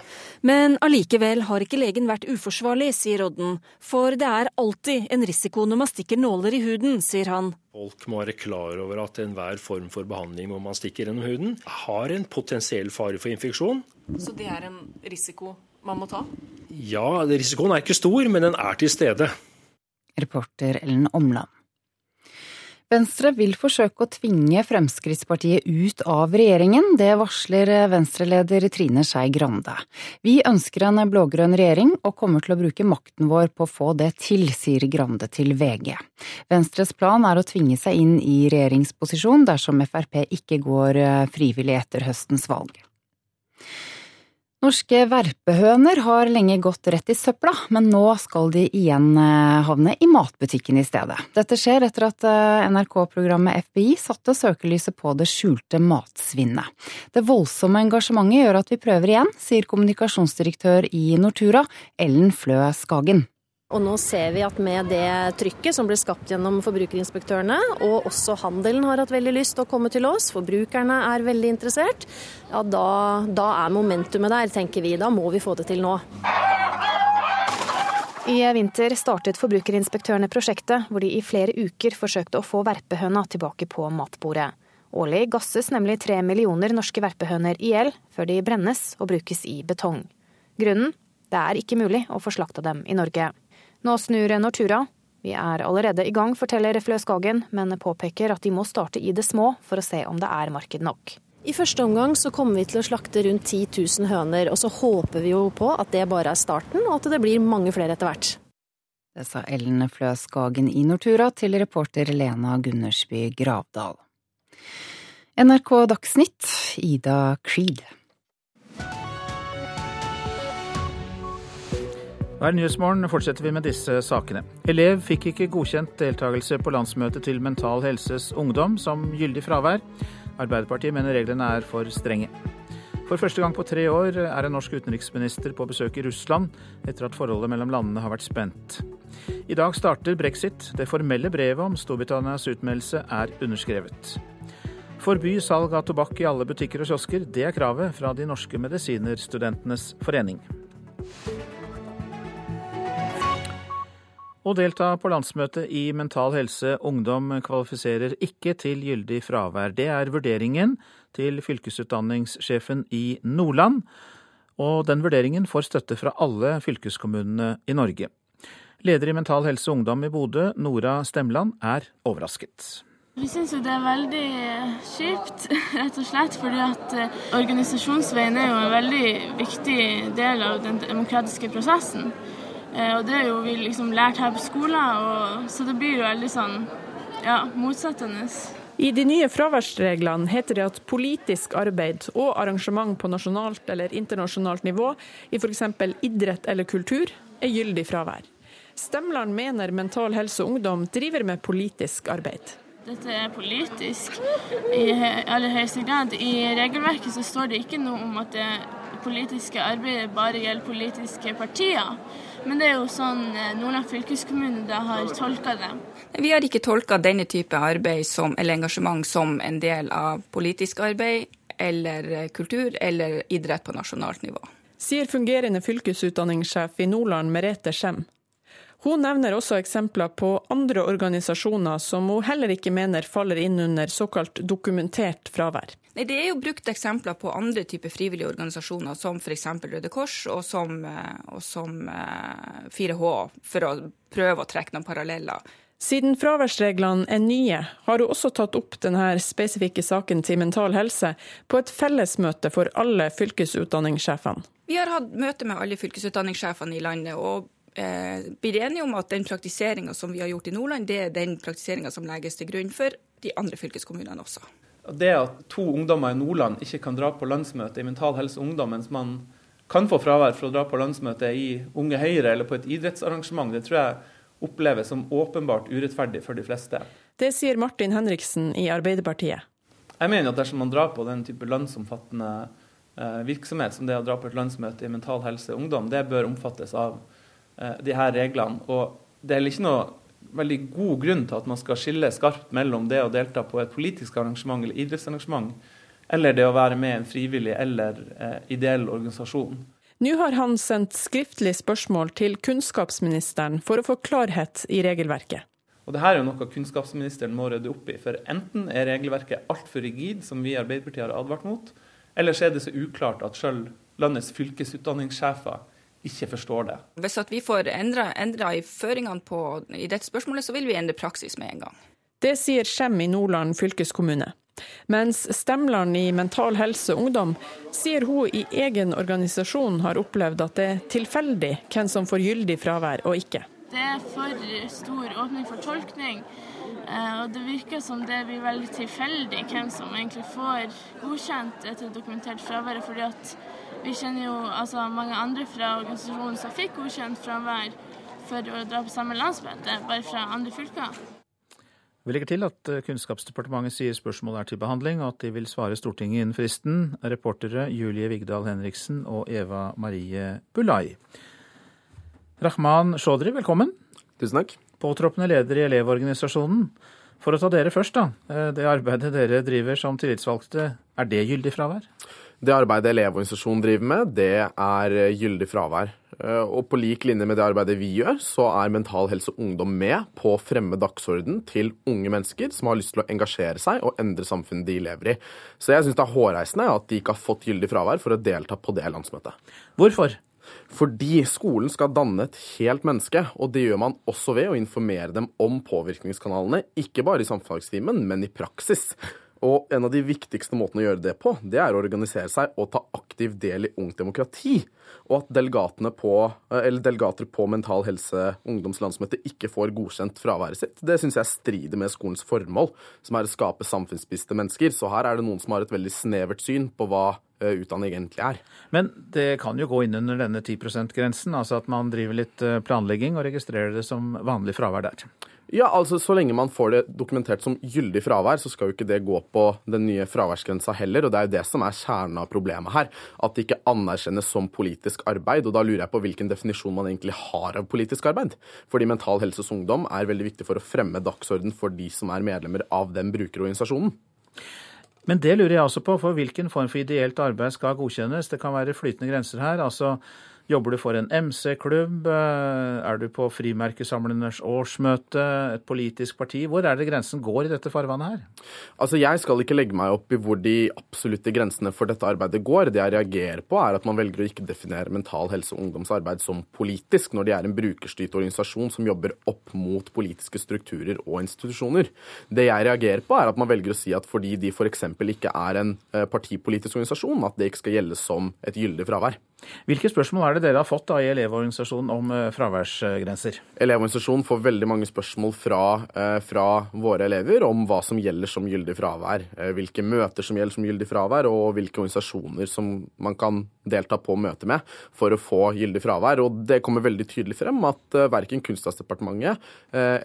Men allikevel har ikke legen vært uforsvarlig, sier Odden. For det er alltid en risiko når man stikker nåler i huden, sier han. Folk må være klar over at enhver form for behandling hvor man stikker gjennom huden, har en potensiell fare for infeksjon. Så det er en risiko man må ta? Ja, risikoen er ikke stor, men den er til stede. Reporter Ellen Omland. Venstre vil forsøke å tvinge Fremskrittspartiet ut av regjeringen. Det varsler Venstre-leder Trine Skei Grande. Vi ønsker en blå-grønn regjering og kommer til å bruke makten vår på å få det til, sier Grande til VG. Venstres plan er å tvinge seg inn i regjeringsposisjon dersom Frp ikke går frivillig etter høstens valg. Norske verpehøner har lenge gått rett i søpla, men nå skal de igjen eh, havne i matbutikken i stedet. Dette skjer etter at eh, NRK-programmet FBI satte søkelyset på det skjulte matsvinnet. Det voldsomme engasjementet gjør at vi prøver igjen, sier kommunikasjonsdirektør i Nortura, Ellen Flø Skagen. Og nå ser vi at med det trykket som ble skapt gjennom forbrukerinspektørene, og også handelen har hatt veldig lyst til å komme til oss, forbrukerne er veldig interessert, ja da, da er momentumet der, tenker vi. Da må vi få det til nå. I vinter startet forbrukerinspektørene prosjektet, hvor de i flere uker forsøkte å få verpehøna tilbake på matbordet. Årlig gasses nemlig tre millioner norske verpehøner i hjel før de brennes og brukes i betong. Grunnen? Det er ikke mulig å få slakta dem i Norge. Nå snur Nortura. Vi er allerede i gang, forteller Flø Skagen, men påpeker at de må starte i det små for å se om det er marked nok. I første omgang så kommer vi til å slakte rundt 10 000 høner, og så håper vi jo på at det bare er starten, og at det blir mange flere etter hvert. Det sa Ellen Flø Skagen i Nortura til reporter Lena Gundersby Gravdal. NRK Dagsnytt, Ida Creed. Hver Nyhetsmorgen fortsetter vi med disse sakene. Elev fikk ikke godkjent deltakelse på landsmøtet til Mental Helses Ungdom som gyldig fravær. Arbeiderpartiet mener reglene er for strenge. For første gang på tre år er en norsk utenriksminister på besøk i Russland, etter at forholdet mellom landene har vært spent. I dag starter brexit. Det formelle brevet om Storbritannias utmeldelse er underskrevet. Forby salg av tobakk i alle butikker og kiosker. Det er kravet fra de norske medisinerstudentenes forening. Å delta på landsmøtet i Mental Helse Ungdom kvalifiserer ikke til gyldig fravær. Det er vurderingen til fylkesutdanningssjefen i Nordland, og den vurderingen får støtte fra alle fylkeskommunene i Norge. Leder i Mental Helse Ungdom i Bodø, Nora Stemland, er overrasket. Vi syns jo det er veldig kjipt, rett og slett. Fordi at eh, organisasjonsveien er jo en veldig viktig del av den demokratiske prosessen. Eh, og det er jo vi liksom lært her på skolen, og, så det blir jo veldig sånn ja, motsettende. I de nye fraværsreglene heter det at politisk arbeid og arrangement på nasjonalt eller internasjonalt nivå i f.eks. idrett eller kultur er gyldig fravær. Stemland mener Mental Helse Ungdom driver med politisk arbeid. Dette er politisk i aller høyeste grad. I regelverket så står det ikke noe om at det politiske arbeidet bare gjelder politiske partier. Men det er jo sånn eh, Nordland fylkeskommune da har tolka det. Vi har ikke tolka denne type arbeid som, eller engasjement som en del av politisk arbeid eller eh, kultur eller idrett på nasjonalt nivå. Sier fungerende fylkesutdanningssjef i Nordland Merete Skjem. Hun nevner også eksempler på andre organisasjoner som hun heller ikke mener faller inn under såkalt dokumentert fravær. Nei, Det er jo brukt eksempler på andre typer frivillige organisasjoner, som f.eks. Røde Kors og som, eh, og som 4H, eh, for å prøve å trekke noen paralleller. Siden fraværsreglene er nye, har hun også tatt opp denne spesifikke saken til Mental Helse på et fellesmøte for alle fylkesutdanningssjefene. Vi har hatt møte med alle fylkesutdanningssjefene i landet, og eh, blir enige om at den praktiseringa som vi har gjort i Nordland, det er den praktiseringa som legges til grunn for de andre fylkeskommunene også. Det at to ungdommer i Nordland ikke kan dra på landsmøte i Mental Helse Ungdom, mens man kan få fravær for å dra på landsmøte i Unge Høyre eller på et idrettsarrangement, det tror jeg oppleves som åpenbart urettferdig for de fleste. Det sier Martin Henriksen i Arbeiderpartiet. Jeg mener at dersom man drar på den type landsomfattende eh, virksomhet som det å dra på et landsmøte i Mental Helse Ungdom, det bør omfattes av eh, de her reglene. Og det er ikke noe veldig god grunn til at man skal skille skarpt mellom det å delta på et politisk arrangement eller idrettsarrangement, eller det å være med i en frivillig eller eh, ideell organisasjon. Nå har han sendt skriftlig spørsmål til kunnskapsministeren for å få klarhet i regelverket. Og Dette er jo noe kunnskapsministeren må rydde opp i. For enten er regelverket altfor rigid, som vi i Arbeiderpartiet har advart mot, eller så er det så uklart at selv landets fylkesutdanningssjefer ikke forstår det. Hvis vi får endra, endra i føringene på, i dette spørsmålet, så vil vi endre praksis med en gang. Det sier Skjem i Nordland fylkeskommune. Mens Stemland i Mental Helse Ungdom sier hun i egen organisasjon har opplevd at det er tilfeldig hvem som får gyldig fravær og ikke. Det er for stor åpning for tolkning. Eh, og det virker som det blir veldig tilfeldig hvem som egentlig får godkjent etter dokumentert fravær. fordi at vi kjenner jo altså, mange andre fra organisasjonen som fikk godkjent fravær for å dra på samme landsmøte, bare fra andre fylker. Vi legger til at eh, Kunnskapsdepartementet sier spørsmålet er til behandling, og at de vil svare Stortinget innen fristen. Reportere Julie Vigdal Henriksen og Eva Marie Bulai. Rahman Shodri, velkommen. Tusen takk. Påtroppende leder i Elevorganisasjonen. For å ta dere først, da. Eh, det arbeidet dere driver som tillitsvalgte, er det gyldig fravær? Det arbeidet Elevorganisasjonen driver med, det er gyldig fravær. Eh, og på lik linje med det arbeidet vi gjør, så er Mental Helse Ungdom med på å fremme dagsorden til unge mennesker som har lyst til å engasjere seg og endre samfunnet de lever i. Så jeg syns det er hårreisende at de ikke har fått gyldig fravær for å delta på det landsmøtet. Hvorfor? Fordi skolen skal danne et helt menneske, og det gjør man også ved å informere dem om påvirkningskanalene, ikke bare i samfunnsfagstimen, men i praksis. Og en av de viktigste måtene å gjøre det på, det er å organisere seg og ta aktiv del i Ungt demokrati. Og at på, delegater på Mental Helse ungdomslandsmøte ikke får godkjent fraværet sitt, det syns jeg strider med skolens formål, som er å skape samfunnsbevisste mennesker. Så her er det noen som har et veldig snevert syn på hva utdanning egentlig er. Men det kan jo gå inn under denne 10 %-grensen, altså at man driver litt planlegging og registrerer det som vanlig fravær der? Ja, altså Så lenge man får det dokumentert som gyldig fravær, så skal jo ikke det gå på den nye fraværsgrensa heller. og Det er jo det som er kjernen av problemet her. At det ikke anerkjennes som politisk arbeid. og Da lurer jeg på hvilken definisjon man egentlig har av politisk arbeid. Fordi Mental Helses Ungdom er veldig viktig for å fremme dagsorden for de som er medlemmer av den brukerorganisasjonen. Men det lurer jeg også på, for hvilken form for ideelt arbeid skal godkjennes? Det kan være flytende grenser her. altså Jobber du for en MC-klubb? Eh, er du på Frimerkesamlernes årsmøte? Et politisk parti? Hvor er det grensen går i dette farvannet her? Altså, Jeg skal ikke legge meg opp i hvor de absolutte grensene for dette arbeidet går. Det jeg reagerer på, er at man velger å ikke definere Mental Helse og Ungdomsarbeid som politisk, når de er en brukerstyrt organisasjon som jobber opp mot politiske strukturer og institusjoner. Det jeg reagerer på, er at man velger å si at fordi de f.eks. ikke er en eh, partipolitisk organisasjon, at det ikke skal gjelde som et gyldig fravær. Hvilke spørsmål er det dere har fått da i Elevorganisasjonen om eh, fraværsgrenser? Elevorganisasjonen får veldig mange spørsmål fra, eh, fra, våre elever om hva som gjelder som gyldig fravær. Eh, hvilke møter som gjelder som gyldig fravær, og hvilke organisasjoner som man kan delta på møte med for å få gyldig fravær. Og det kommer veldig tydelig frem at verken Kunnskapsdepartementet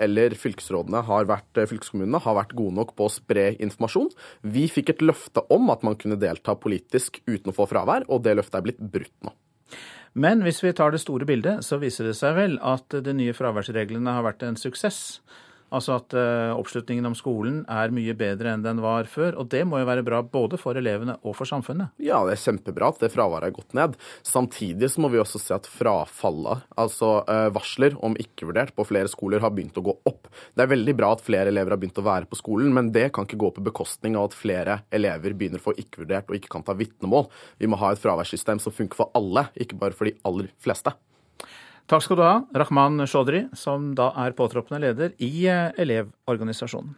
eller fylkesrådene har vært, fylkeskommunene har vært gode nok på å spre informasjon. Vi fikk et løfte om at man kunne delta politisk uten å få fravær, og det løftet er blitt brutt. Men hvis vi tar det store bildet, så viser det seg vel at de nye fraværsreglene har vært en suksess. Altså at uh, oppslutningen om skolen er mye bedre enn den var før. Og det må jo være bra både for elevene og for samfunnet? Ja, det er kjempebra at det fraværet er gått ned. Samtidig så må vi også se at frafallet, altså uh, varsler om ikke-vurdert på flere skoler, har begynt å gå opp. Det er veldig bra at flere elever har begynt å være på skolen, men det kan ikke gå på bekostning av at flere elever begynner å få ikke-vurdert og ikke kan ta vitnemål. Vi må ha et fraværssystem som funker for alle, ikke bare for de aller fleste. Takk skal du ha, Rahman Shodri, som da er påtroppende leder i eh, Elevorganisasjonen.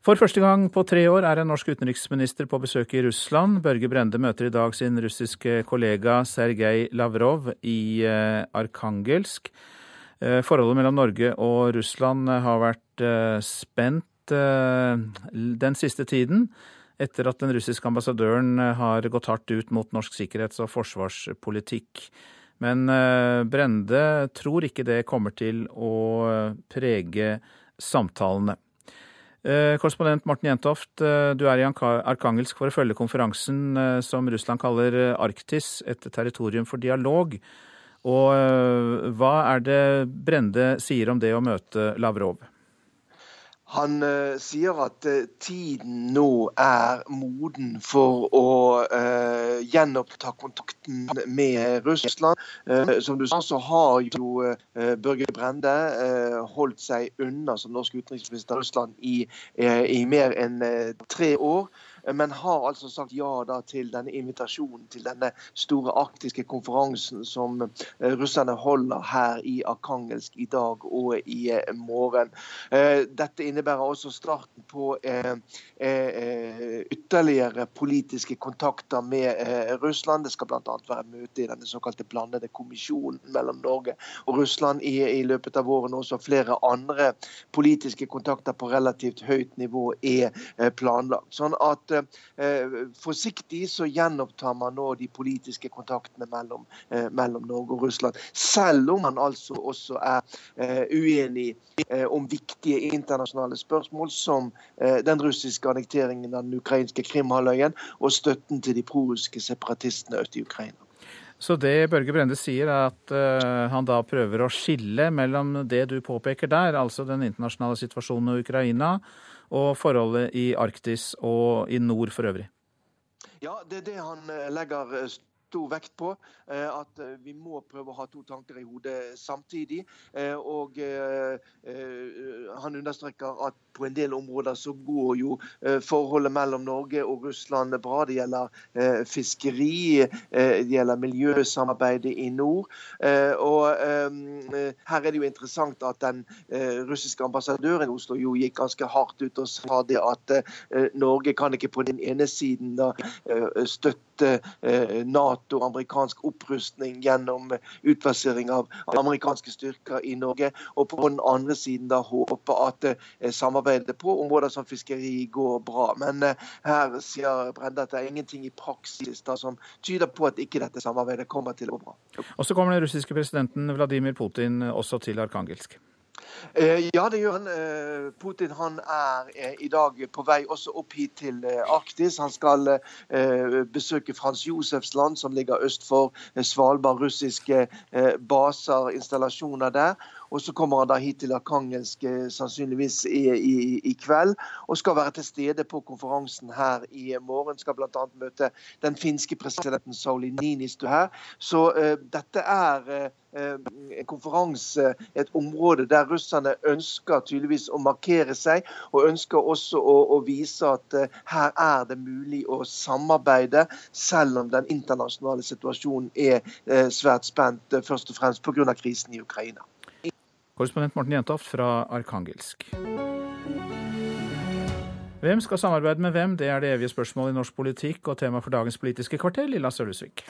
For første gang på tre år er en norsk utenriksminister på besøk i Russland. Børge Brende møter i dag sin russiske kollega Sergej Lavrov i eh, Arkangelsk. Eh, forholdet mellom Norge og Russland har vært spent den siste tiden etter at den russiske ambassadøren eh, har gått hardt ut mot norsk sikkerhets- og forsvarspolitikk. Men eh, Brende tror ikke det kommer til å eh, prege samtalene. Korrespondent Morten Jentoft, du er i Arkangelsk for å følge konferansen som Russland kaller Arktis, et territorium for dialog. Og hva er det Brende sier om det å møte Lavrov? Han uh, sier at uh, tiden nå er moden for å uh, gjenoppta kontakten med Russland. som du sa, så har jo Børge Brende holdt seg unna som norsk utenriksminister Russland i, i mer enn tre år men har altså sagt ja da til denne invitasjonen til denne store arktiske konferansen som eh, russerne holder her i Arkangelsk i dag og i eh, morgen. Eh, dette innebærer også starten på ytterligere politiske kontakter med Russland. Det skal bl.a. være møte i denne såkalte blandede kommisjonen mellom Norge og Russland i, løpet av våren. Også flere andre politiske kontakter på relativt høyt nivå er planlagt. Sånn at Eh, forsiktig så gjenopptar man nå de politiske kontaktene mellom, eh, mellom, Norge og Russland. Selv om man altså også er eh, uenig om viktige internasjonale spørsmål som den russiske annekteringen av den ukrainske Krimhalvøya og støtten til de prorussiske separatistene øst i Ukraina. Så det Børge Brende sier, er at han da prøver å skille mellom det du påpeker der, altså den internasjonale situasjonen og Ukraina, og forholdet i Arktis og i nord for øvrig? Ja, det er det han eh, legger eh, stor vekt på. Eh, at vi må prøve å ha to tanker i hodet samtidig. Og han understreker at på en del områder så går jo forholdet mellom Norge og Russland bra. Det gjelder fiskeri, det gjelder miljøsamarbeidet i nord. Og her er det jo interessant at den russiske ambassadøren i Oslo jo gikk ganske hardt ut og sa det at Norge kan ikke på den ene siden da støtte Nato, amerikansk opprustning gjennom utplassering av amerikanske styrker i Norge. Og på den andre siden da håpe at samarbeidet på områder som fiskeri går bra. Men her sier Brende at det er ingenting i praksis da som tyder på at ikke dette samarbeidet kommer til å gå bra. Og så kommer den russiske presidenten Vladimir Putin også til Arkangelsk. Eh, ja, det gjør han. Eh, Putin han er eh, i dag på vei også opp hit til Arktis. Han skal besøke Frans Josefs land, som ligger øst for Svalbard. Russiske baser, installasjoner der. Og så kommer han da hit til Arkangelsk sannsynligvis i, i, i, kveld, og skal være til stede på konferansen her i morgen. Skal bl.a. møte den finske presidenten Sauli Ninistu her. Så uh, dette er uh, en konferanse, et område der russerne ønsker tydeligvis å markere seg, og ønsker også å, å vise at her er det mulig å samarbeide, selv om den internasjonale situasjonen er svært spent, først og fremst pga. krisen i Ukraina. Korrespondent Morten Jentoft fra Arkangelsk. Hvem skal samarbeide med hvem? Det er det evige spørsmålet i norsk politikk og tema for dagens Politiske kvarter. Lilla Sølvesvik.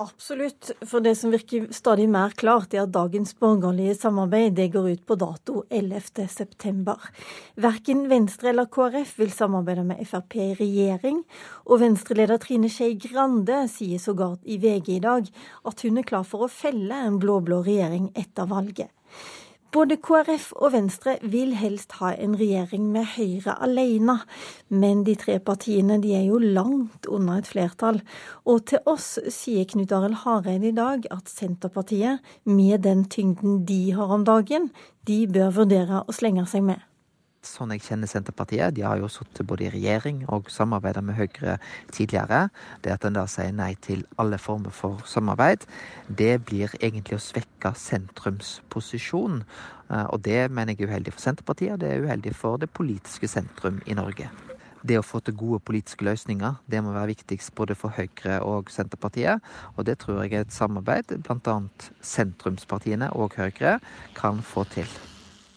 Absolutt. For det som virker stadig mer klart, er at dagens borgerlige samarbeid det går ut på dato 11.9. Verken Venstre eller KrF vil samarbeide med Frp i regjering, og Venstre-leder Trine Skei Grande sier sågar i VG i dag at hun er klar for å felle en blå-blå regjering etter valget. Både KrF og Venstre vil helst ha en regjering med Høyre alene, men de tre partiene de er jo langt unna et flertall. Og til oss sier Knut Arild Hareide i dag at Senterpartiet, med den tyngden de har om dagen, de bør vurdere å slenge seg med sånn jeg kjenner Senterpartiet. De har jo sittet både i regjering og samarbeida med Høyre tidligere. Det at en da sier nei til alle former for samarbeid, det blir egentlig å svekke sentrumsposisjonen. Eh, og det mener jeg er uheldig for Senterpartiet, og det er uheldig for det politiske sentrum i Norge. Det å få til gode politiske løsninger, det må være viktigst både for Høyre og Senterpartiet. Og det tror jeg er et samarbeid bl.a. sentrumspartiene og Høyre kan få til.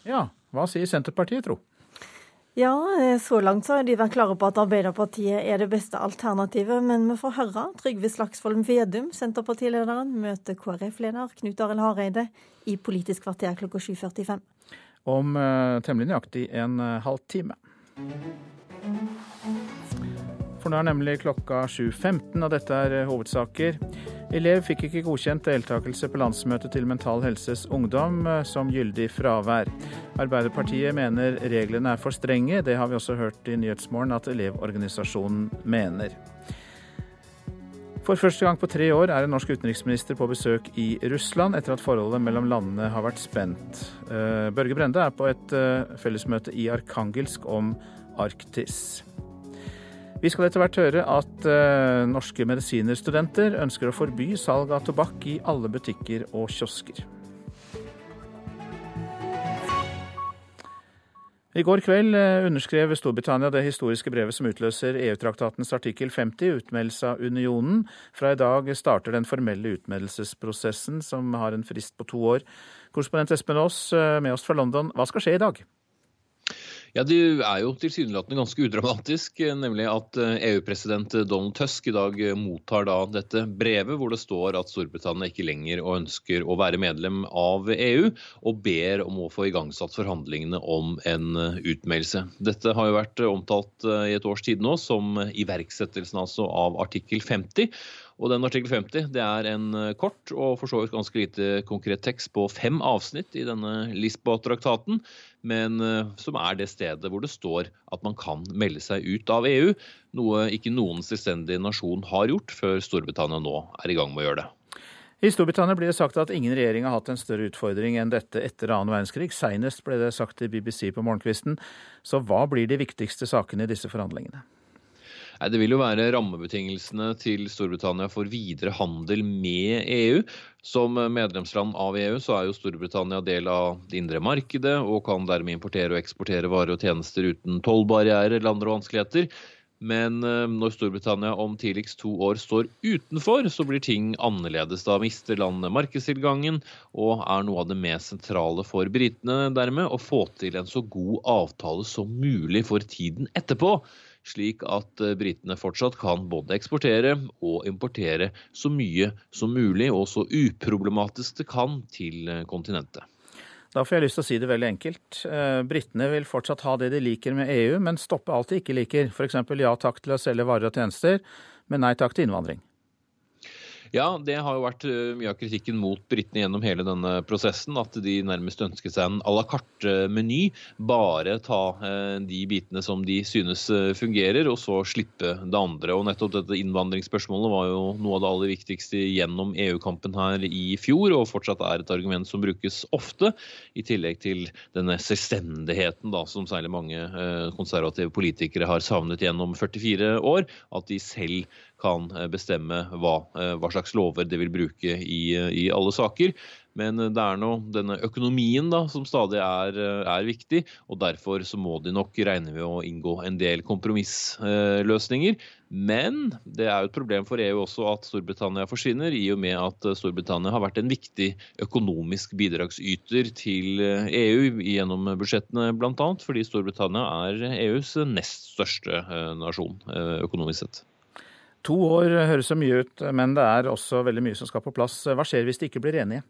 Ja, hva sier Senterpartiet, tro? Ja, eh, så langt så har de vært klare på at Arbeiderpartiet er det beste alternativet. Men vi får høre. Trygve Slagsvold Vedum, Senterpartilederen, møter KrF-leder Knut Arild Hareide i Politisk kvarter klokka 7.45. Om uh, temmelig nøyaktig en halvtime. halv time. For nå er nemlig klokka 7.15, og dette er uh, hovedsaker. Elev fikk ikke godkjent deltakelse på landsmøtet til Mental Helses Ungdom eh, som gyldig fravær. Arbeiderpartiet mener reglene er for strenge. Det har vi også hørt i Nyhetsmorgen at Elevorganisasjonen mener. For første gang på tre år er en norsk utenriksminister på besøk i Russland, etter at forholdet mellom landene har vært spent. Eh, Børge Brende er på et eh, fellesmøte i Arkangelsk om Arktis. Vi skal etter hvert høre at uh, norske medisinerstudenter ønsker å forby salg av tobakk i alle butikker og kiosker. I går kveld eh, underskrev Storbritannia det historiske brevet som utløser EU-traktatens artikkel 50, utmeldelse av unionen. Fra i dag starter den formelle utmeldelsesprosessen, som har en frist på to år. Korrespondent Espen Aas eh, med oss fra London, hva skal skje i dag? Ja, Det er jo tilsynelatende ganske udramatisk, nemlig at eh, EU-president Donald Tusk i dag eh, mottar da dette brevet hvor det står at Storbritannia ikke lenger ønsker å være medlem av EU, og ber om å få igangsatt forhandlingene om en eh, utmeldelse. Dette har jo vært omtalt i et års tid nå som iverksettelsen altså av artikkel 50. Og den artikkel 50 det er en kort og for så vidt ganske lite konkret tekst på fem avsnitt i denne Lisboa-traktaten, men eh, som er det stedet hvor det står at man kan melde seg ut av EU. Noe ikke noen selvstendig nasjon har gjort, før Storbritannia nå er i gang med å gjøre det. I Storbritannia blir det sagt at ingen regjering har hatt en større utfordring enn dette etter annen verdenskrig. Seinest ble det sagt til BBC på morgenkvisten. Så hva blir de viktigste sakene i disse forhandlingene? Nei, Det vil jo være rammebetingelsene til Storbritannia for videre handel med EU. Som medlemsland av EU så er jo Storbritannia del av det indre markedet og kan dermed importere og eksportere varer og tjenester uten tollbarrierer eller andre vanskeligheter. Men eh, når Storbritannia om tidligst to år står utenfor, så blir ting annerledes. Da mister landet markedstilgangen, og er noe av det mest sentrale for britene dermed å få til en så god avtale som mulig for tiden etterpå slik at eh, britene fortsatt kan både eksportere og importere så mye som mulig, og så uproblematisk det kan, til eh, kontinentet. Da får jeg lyst til å si det veldig enkelt. Britene vil fortsatt ha det de liker med EU, men stoppe alt de ikke liker. F.eks. ja takk til å selge varer og tjenester, men nei takk til innvandring. Ja, det har jo vært eh, mye av kritikken mot britene gjennom hele denne prosessen. At de nærmest ønsket seg en à la carte-meny. Bare ta eh, de bitene som de synes eh, fungerer, og så slippe det andre. Og nettopp dette innvandringsspørsmålet var jo noe av det aller viktigste gjennom EU-kampen her i fjor, og fortsatt er et argument som brukes ofte. I tillegg til denne selvstendigheten da, som særlig mange konservative politikere har savnet gjennom 44 år. At de selv kan eh, bestemme hva, eh, hva slags lover de vil bruke i, i alle saker. Men det er nå denne økonomien da, som stadig er, er, viktig, og derfor så må de nok regne med å inngå en del kompromissløsninger. Men det er jo et problem for EU også at Storbritannia forsvinner, i og med at Storbritannia har vært en viktig økonomisk bidragsyter til EU gjennom budsjettene, bl.a. fordi Storbritannia er EUs nest største eh, nasjon økonomisk sett. To år høres så mye ut, men det er også veldig mye som skal på plass. Hva skjer hvis de ikke blir enige?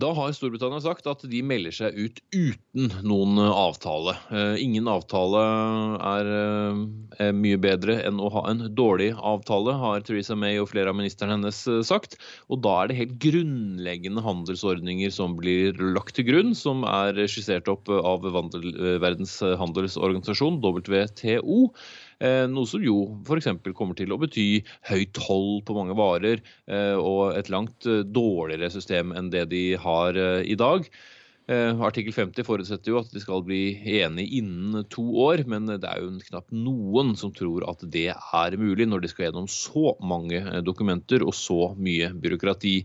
Da har Storbritannia sagt at de melder seg ut uten noen avtale. Eh, ingen avtale er, eh, er, mye bedre enn å ha en dårlig avtale, har Theresa May og flere av ministrene hennes eh, sagt. Og da er det helt grunnleggende handelsordninger som blir lagt til grunn, som er skissert opp av Verdens handelsorganisasjon, WTO. Eh, noe som jo f.eks. kommer til å bety høy toll på mange varer eh, og et langt eh, dårligere system enn det de har i dag. Artikkel 50 forutsetter jo at de skal bli enige innen to år, men det er jo knapt noen som tror at det er mulig når de skal gjennom så mange dokumenter og så mye byråkrati.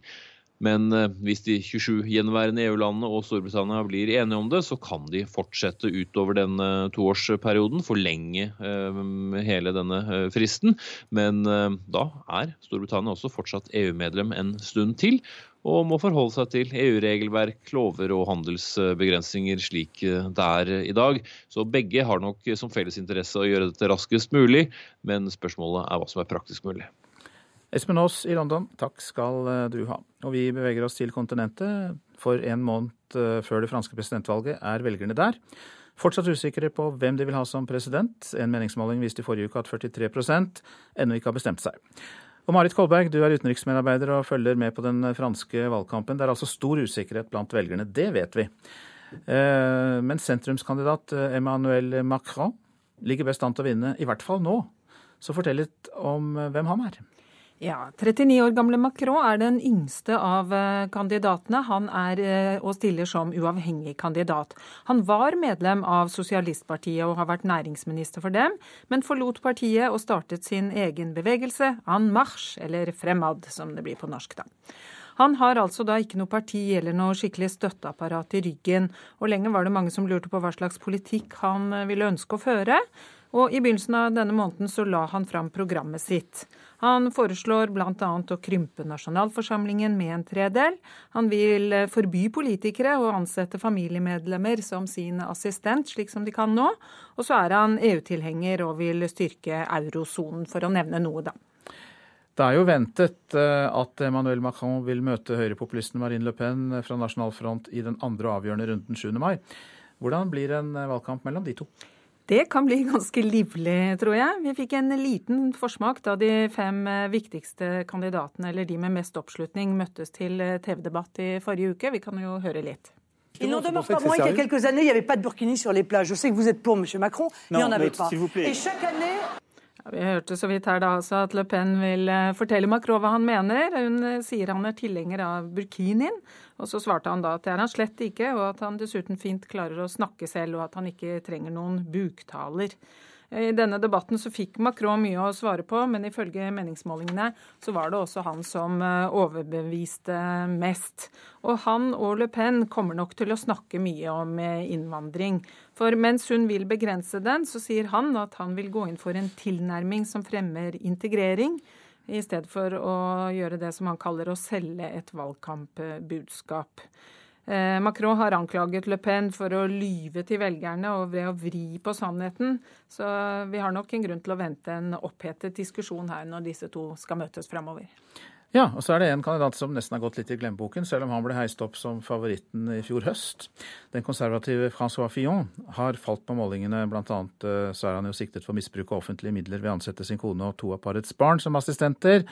Men eh, hvis de 27 gjenværende EU-landene og Storbritannia blir enige om det, så kan de fortsette utover den toårsperioden, forlenge eh, hele denne eh, fristen. Men da er Storbritannia også fortsatt EU-medlem en stund til og må forholde seg til EU-regelverk, lover og handelsbegrensninger slik det er i dag. Så begge har nok som felles interesse å gjøre dette raskest mulig, men spørsmålet er hva som er praktisk mulig. Espen Aas i London, takk skal eh, du ha. Og vi beveger oss til kontinentet. For en måned eh, før det franske presidentvalget er velgerne der. Fortsatt usikre på hvem de vil ha som president. En meningsmåling viste i forrige uke at 43% ennå ikke har bestemt seg. Og Marit Kolberg, du er utenriksmedarbeider og følger med på den franske valgkampen. Det er altså stor usikkerhet blant velgerne, det vet vi. Eh, men sentrumskandidat Emmanuel Macron ligger best an til å vinne, i hvert fall nå. Så fortell litt om hvem han er. Ja, 39 år gamle Macron er den yngste av eh, kandidatene. Han er eh, og stiller som uavhengig kandidat. Han var medlem av Sosialistpartiet og har vært næringsminister for dem, men forlot partiet og startet sin egen bevegelse, En Marche, eller Fremad som det blir på norsk, da. Han har altså da ikke noe parti eller noe skikkelig støtteapparat i ryggen, og lenge var det mange som lurte på hva slags politikk han eh, ville ønske å føre. Og I begynnelsen av denne måneden så la han fram programmet sitt. Han foreslår bl.a. å krympe nasjonalforsamlingen med en tredel. Han vil eh, forby politikere å ansette familiemedlemmer som sin assistent, slik som de kan nå. Og så er han EU-tilhenger og vil styrke eurosonen, for å nevne noe, da. Det er jo ventet eh, at Emmanuel Macron vil møte høyrepopulisten Marine Le Pen fra Nasjonal Front i den andre avgjørende runden 7. mai. Hvordan blir en eh, valgkamp mellom de to? Det kan bli ganske livlig, tror jeg. Vi fikk en liten forsmak da de fem eh, viktigste kandidatene, eller de med mest oppslutning, møttes til eh, TV-debatt i forrige uke. Vi kan jo høre litt. Il n'en demeure pas moins qu'il y a quelques années, il n'y avait pas de burkini sur les plages. Je sais que vous êtes pour, M. Macron, non, il n'y en avait pas. Et chaque année... Vi hørte så vidt her da også at Le Pen vil eh, fortelle Macron hva han mener. Hun sier han er tilhenger av burkinien. Og så svarte han da at det er han slett ikke, og at han dessuten fint klarer å snakke selv, og at han ikke trenger noen buktaler. I denne debatten så fikk Macron mye å svare på, men ifølge meningsmålingene så var det også han som eh, overbeviste mest. Og han og Le Pen kommer nok til å snakke mye om eh, innvandring. For mens hun vil begrense den, så sier han at han vil gå inn for en tilnærming som fremmer integrering i stedet for å gjøre det som han kaller å selge et valgkampbudskap. Eh, Macron har anklaget Le Pen for å lyve til velgerne og ved å vri på sannheten. Så vi har nok en grunn til å vente en opphetet diskusjon her når disse to skal møtes framover. Ja, og så er det en kandidat som nesten har gått litt i glemmeboken, selv om han ble heist opp som favoritten i fjor høst. Den konservative Francois Fillon har falt på målingene. Annet eh, så er han jo siktet for misbruk av offentlige midler ved å ansette sin kone og to av parets barn som assistenter.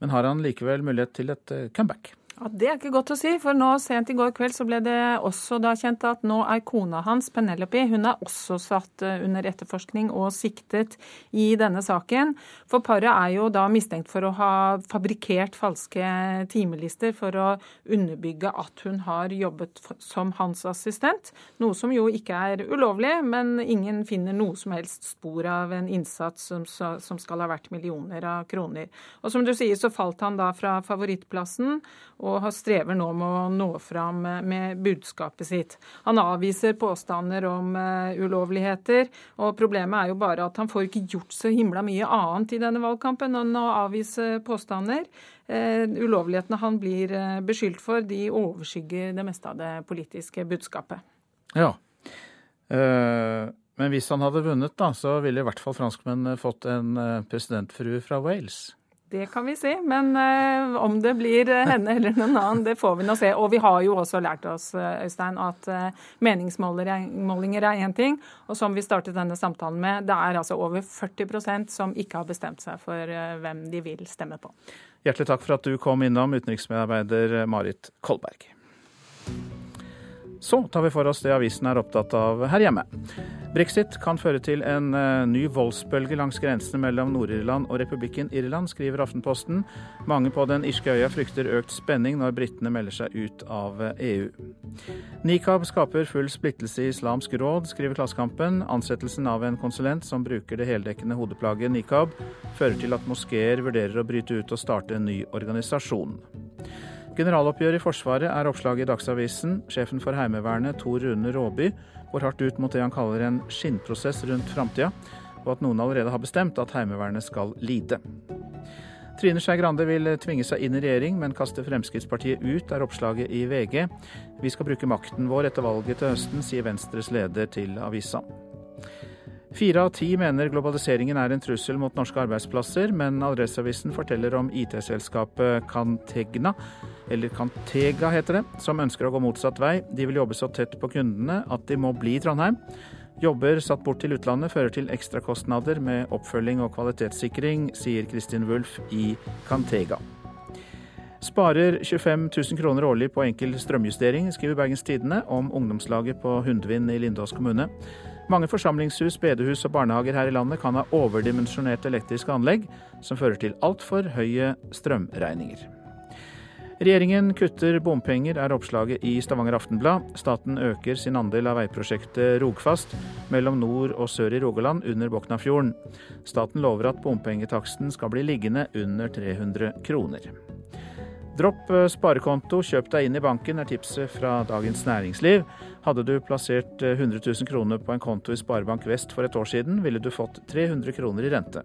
Men har han likevel mulighet til et eh, comeback? Ja, Det er ikke godt å si, for nå sent i går kveld så ble det også da kjent at nå er kona hans, Penelope, hun er også satt eh, under etterforskning og siktet i denne saken. For paret er jo da mistenkt for å ha fabrikkert falske timelister for å underbygge at hun har jobbet som hans assistent, noe som jo ikke er ulovlig, men ingen finner noe som helst spor av en innsats som, som skal ha vært millioner av kroner. Og som du sier, så falt han da fra favorittplassen og strever nå med å nå fram med budskapet sitt. Han avviser påstander om uh, ulovligheter, og problemet er jo bare at han får ikke gjort så himla mye annet i denne valgkampen enn å avvise påstander. Uh, ulovlighetene han blir uh, beskyldt for, de overskygger det meste av det politiske budskapet. Ja, men hvis han hadde vunnet, da, så ville i hvert fall franskmennene fått en presidentfrue fra Wales. Det kan vi si, men uh, om det blir uh, henne eller noen annen, det får vi nå se. Og vi har jo også lært oss uh, Øystein, at meningsmålinger er én ting, og som vi startet denne samtalen med, det er altså over 40% som ikke har bestemt seg for hvem de vil stemme på. Hjertelig takk for at du kom innom, utenriksmedarbeider Marit Kolberg. Så tar vi for oss det avisen er opptatt av her hjemme. Brexit kan føre til en eh, ny voldsbølge langs grensene mellom Nord-Irland og republikken Irland, skriver Aftenposten. Mange på den irske øya frykter økt spenning når britene melder seg ut av EU. Nikab skaper full splittelse i Islamsk råd, skriver Klassekampen. Ansettelsen av en konsulent som bruker det heldekkende hodeplagget nikab, fører til at moskeer vurderer å bryte ut og starte en ny organisasjon. Generaloppgjøret i Forsvaret er oppslaget i Dagsavisen. Sjefen for Heimevernet, Tor Rune Råby, går hardt ut mot det han kaller en skinnprosess rundt framtida, og at noen allerede har bestemt at Heimevernet skal lide. Trine Skei Grande vil tvinge seg inn i regjering, men kaste Fremskrittspartiet ut, er oppslaget i VG. Vi skal bruke makten vår etter valget til høsten, sier Venstres leder til avisa. Fire av ti mener globaliseringen er en trussel mot norske arbeidsplasser, men Adresseavisen forteller om IT-selskapet Cantegna, eller Cantega heter det, som ønsker å gå motsatt vei. De vil jobbe så tett på kundene at de må bli i Trondheim. Jobber satt bort til utlandet fører til ekstrakostnader med oppfølging og kvalitetssikring, sier Kristin Wulf i Cantega. Sparer 25 000 kroner årlig på enkel strømjustering, skriver Bergens Tidende om ungdomslaget på Hundvin i Lindås kommune. Mange forsamlingshus, bedehus og barnehager her i landet kan ha overdimensjonerte elektriske anlegg, som fører til altfor høye strømregninger. Regjeringen kutter bompenger, er oppslaget i Stavanger Aftenblad. Staten øker sin andel av veiprosjektet Rogfast mellom nord og sør i Rogaland under Boknafjorden. Staten lover at bompengetaksten skal bli liggende under 300 kroner. Dropp sparekonto, kjøp deg inn i banken, er tipset fra Dagens Næringsliv. Hadde du plassert 100 eh, 000 kroner på en konto i Sparebank Vest for et år siden, ville du fått 300 kroner i rente.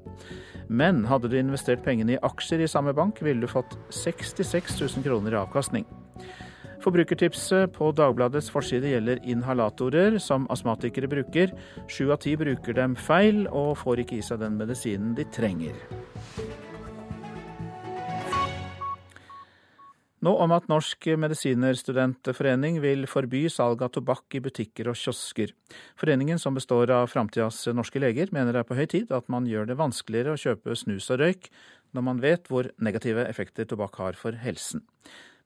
Men hadde du investert pengene i aksjer i samme bank, ville du fått 66 000 kroner i avkastning. Forbrukertipset på Dagbladets forside gjelder inhalatorer som astmatikere bruker. Sju av ti bruker dem feil, og får ikke i seg den medisinen de trenger. Nå om at Norsk medisinerstudentforening vil forby salg av tobakk i butikker og kiosker. Foreningen, som består av framtidas norske leger, mener det er på høy tid at man gjør det vanskeligere å kjøpe snus og røyk, når man vet hvor negative effekter tobakk har for helsen.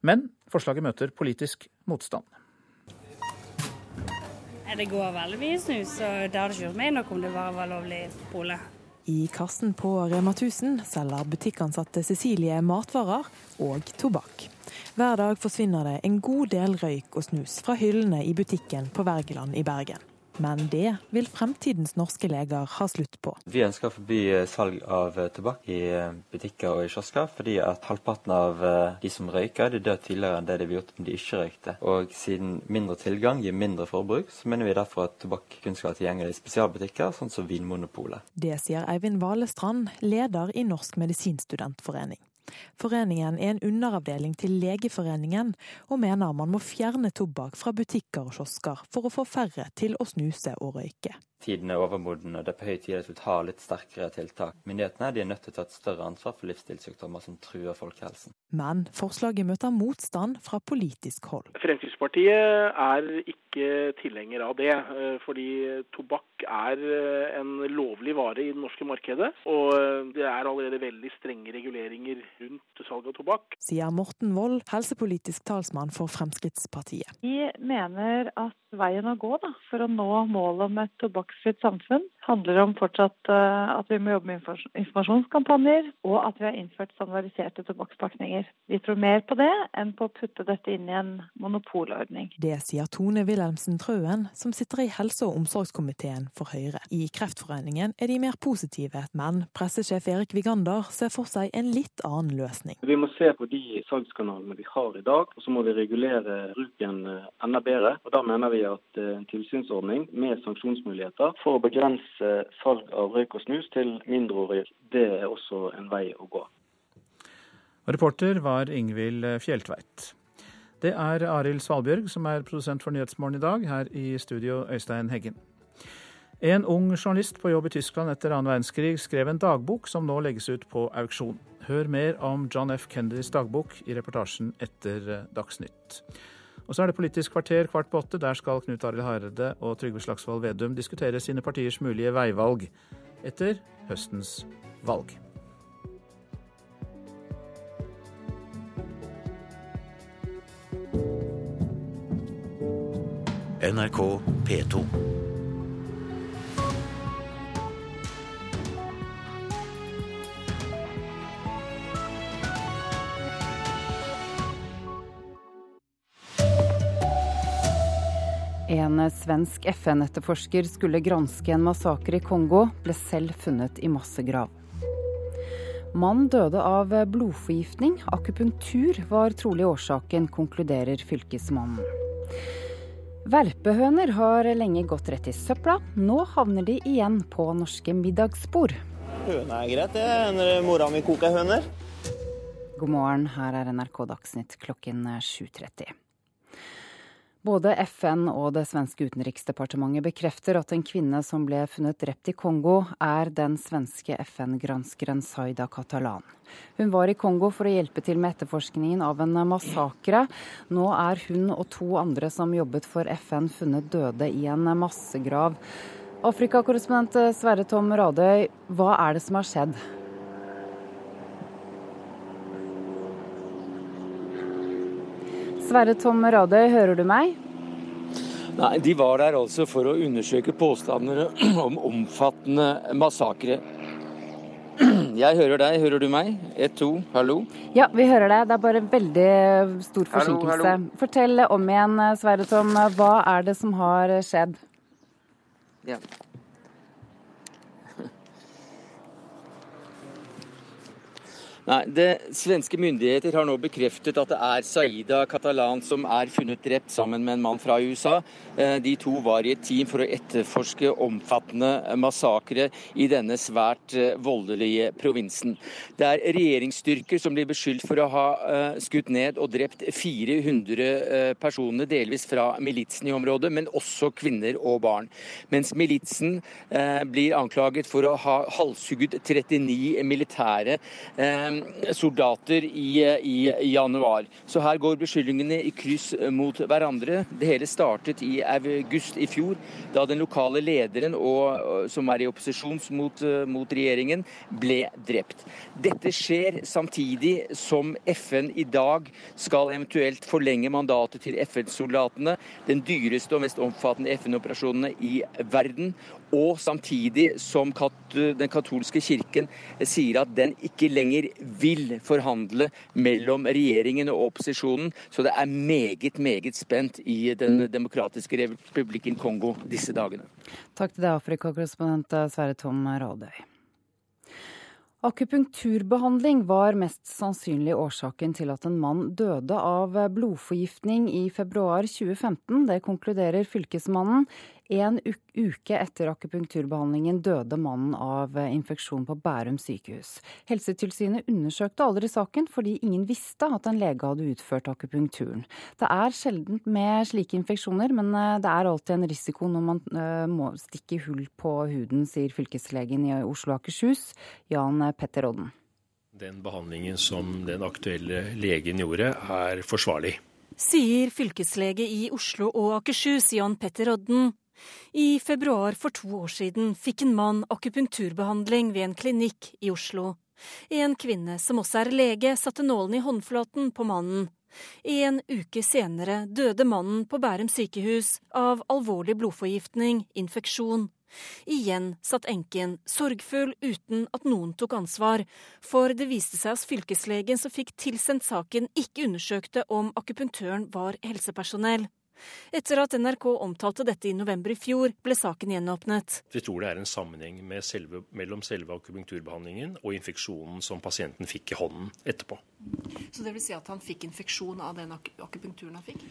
Men forslaget møter politisk motstand. Det går veldig mye snus, og det hadde ikke gjort meg noe om det bare var lovlig pole. I kassen på Rema 1000 selger butikkansatte Cecilie matvarer og tobakk. Hver dag forsvinner det en god del røyk og snus fra hyllene i butikken på Wergeland i Bergen. Men det vil fremtidens norske leger ha slutt på. Vi ønsker å forby eh, salg av eh, tobakk i eh, butikker og i kiosker, fordi at halvparten av de som røyker, de dør tidligere enn det de ville gjort om de ikke røykte. Og siden mindre tilgang gir mindre forbruk, så mener vi derfor at tobakk kun skal være tilgjengelig i spesialbutikker, sånn som Vinmonopolet. Det sier Eivind Valestrand, leder i Norsk medisinstudentforening. Foreningen er en underavdeling til Legeforeningen, og mener man må fjerne tobakk fra butikker og kiosker for å få færre til å snuse og røyke. Tiden er overmoden, og det er på høy tid at vi tar litt sterkere tiltak. Myndighetene er nødt til å ta et større ansvar for livsstilssykdommer som truer folkehelsen. Men forslaget møter motstand fra politisk hold. Fremskrittspartiet er ikke tilhenger av det, eh, fordi tobakk er eh, en lovlig vare i det norske markedet. Og eh, det er allerede veldig strenge reguleringer rundt salg av tobakk. Sier Morten Wold, helsepolitisk talsmann for Fremskrittspartiet. Vi mener at veien å gå da, for å nå målet om et tobakksfritt samfunn handler om fortsatt uh, at vi må jobbe med informasjonskampanjer, og at vi har innført standardiserte tobakkspakninger. Vi tror mer på det enn på å putte dette inn i en monopolordning. Det sier Tone Wilhelmsen Trøen, som sitter i helse- og omsorgskomiteen for Høyre. I Kreftforeningen er de mer positive, men pressesjef Erik Vigander ser for seg en litt annen løsning. Vi må se på de salgskanalene vi har i dag, og så må vi regulere bruken eh, enda bedre. Og Da mener vi at eh, en tilsynsordning med sanksjonsmuligheter for å begrense salg av røyk og snus til mindreårige, det er også en vei å gå. Reporter var Ingvild Fjeltveit. Det er Arild Svalbjørg som er produsent for Nyhetsmorgen i dag. Her i studio, Øystein Heggen. En ung journalist på jobb i Tyskland etter annen verdenskrig skrev en dagbok som nå legges ut på auksjon. Hør mer om John F. Kennedys dagbok i reportasjen etter Dagsnytt. Og så er det Politisk kvarter kvart på åtte. Der skal Knut Arild Hareide og Trygve Slagsvold Vedum diskutere sine partiers mulige veivalg etter høstens valg. NRK P2. En svensk FN-etterforsker skulle granske en massakre i Kongo, ble selv funnet i massegrav. Mann døde av blodforgiftning. Akupunktur var trolig årsaken, konkluderer fylkesmannen. Verpehøner har lenge gått rett i søpla. Nå havner de igjen på norske middagsbord. Høne er greit, det når mora mi koker høner. God morgen, her er NRK Dagsnytt klokken 7.30. Både FN og det svenske utenriksdepartementet bekrefter at en kvinne som ble funnet drept i Kongo, er den svenske FN-granskeren Saida Catalan. Hun var i Kongo for å hjelpe til med etterforskningen av en massakre. Nå er hun og to andre som jobbet for FN funnet døde i en massegrav. Afrikakorrespondent Sverre Tom Radøy, hva er det som har skjedd? Sverre Tom Radøy, hører du meg? Nei, De var der altså for å undersøke påstander om omfattende massakre. Jeg hører deg, hører du meg? Ett, to, hallo? Ja, vi hører deg. Det er bare en veldig stor forsinkelse. Hallo, hallo. Fortell om igjen, Sverre Tom. Hva er det som har skjedd? Ja. Nei, det Svenske myndigheter har nå bekreftet at det er Saida Catalan som er funnet drept sammen med en mann fra USA. Eh, de to var i et team for å etterforske omfattende massakre i denne svært eh, voldelige provinsen. Det er regjeringsstyrker som blir beskyldt for å ha eh, skutt ned og drept 400 personer, delvis fra militsen i området, men også kvinner og barn. Mens militsen blir anklaget for å ha halshugget 39 militære soldater i, i, januar. Så her går beskyldningene i kryss mot hverandre. Det hele startet i august i fjor, da den lokale lederen, og, som er i opposisjon mot, mot regjeringen, ble drept. Dette skjer samtidig som FN i dag skal eventuelt forlenge mandatet til FN-soldatene, den dyreste og mest omfattende FN-operasjonene i verden. Og samtidig som den katolske kirken sier at den ikke lenger vil forhandle mellom regjeringen og opposisjonen. Så det er meget, meget spent i Den demokratiske republikken Kongo disse dagene. Takk til deg, Afrikakorrespondent Sverre Tom Radøy. Akupunkturbehandling var mest sannsynlig årsaken til at en mann døde av blodforgiftning i februar 2015. Det konkluderer fylkesmannen. En uke etter akupunkturbehandlingen døde mannen av infeksjon på Bærum sykehus. Helsetilsynet undersøkte aldri saken fordi ingen visste at en lege hadde utført akupunkturen. Det er sjelden med slike infeksjoner, men eh, det er alltid en risiko når man eh, må stikke hull på huden, sier fylkeslegen i Oslo og Akershus, Jan Petter Odden. Den behandlingen som den aktuelle legen gjorde, er forsvarlig. Sier fylkeslege i Oslo og Akershus, Jan Petter Odden. I februar for to år siden fikk en mann akupunkturbehandling ved en klinikk i Oslo. En kvinne som også er lege, satte nålen i håndflaten på mannen. En uke senere døde mannen på Bærum sykehus av alvorlig blodforgiftning, infeksjon. Igjen satt enken sorgfull uten at noen tok ansvar, for det viste seg at fylkeslegen som fikk tilsendt saken, ikke undersøkte om akupunktøren var helsepersonell. Etter at NRK omtalte dette i november i fjor, ble saken gjenåpnet. Vi tror det er en sammenheng selve, mellom selve akupunkturbehandlingen og infeksjonen som pasienten fikk i hånden etterpå. Så det vil si at han fikk infeksjon av den ak akupunkturen han fikk?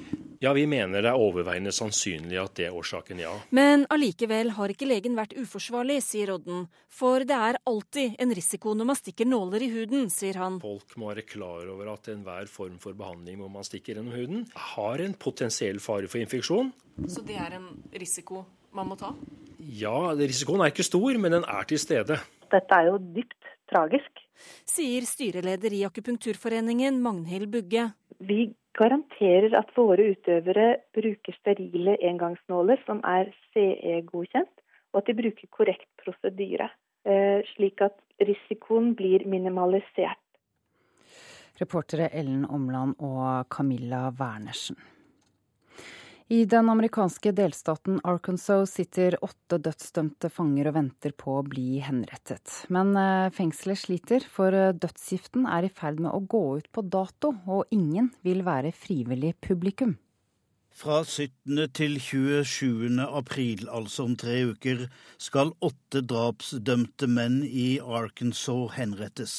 Ja, vi mener det er overveiende sannsynlig at det er årsaken, ja. Men allikevel har ikke legen vært uforsvarlig, sier Odden. For det er alltid en risiko når man stikker nåler i huden, sier han. Folk må være klar over at enhver form for behandling hvor man stikker gjennom huden, har en potensiell fare for infeksjon. Så det er en risiko man må ta? Ja, risikoen er ikke stor, men den er til stede. Dette er jo dypt tragisk. Sier styreleder i Akupunkturforeningen, Magnhild Bugge. Vi garanterer at våre utøvere bruker sterile engangsnåler som er CE-godkjent, og at de bruker korrekt prosedyre. Eh, slik at risikoen blir minimalisert. Reportere Ellen Omland og Camilla Wernersen. I den amerikanske delstaten Arkansas sitter åtte dødsdømte fanger og venter på å bli henrettet. Men eh, fengselet sliter, for eh, dødsgiften er i ferd med å gå ut på dato, og ingen vil være frivillig publikum. Fra 17. til 27. april, altså om tre uker, skal åtte drapsdømte menn i Arkansas henrettes.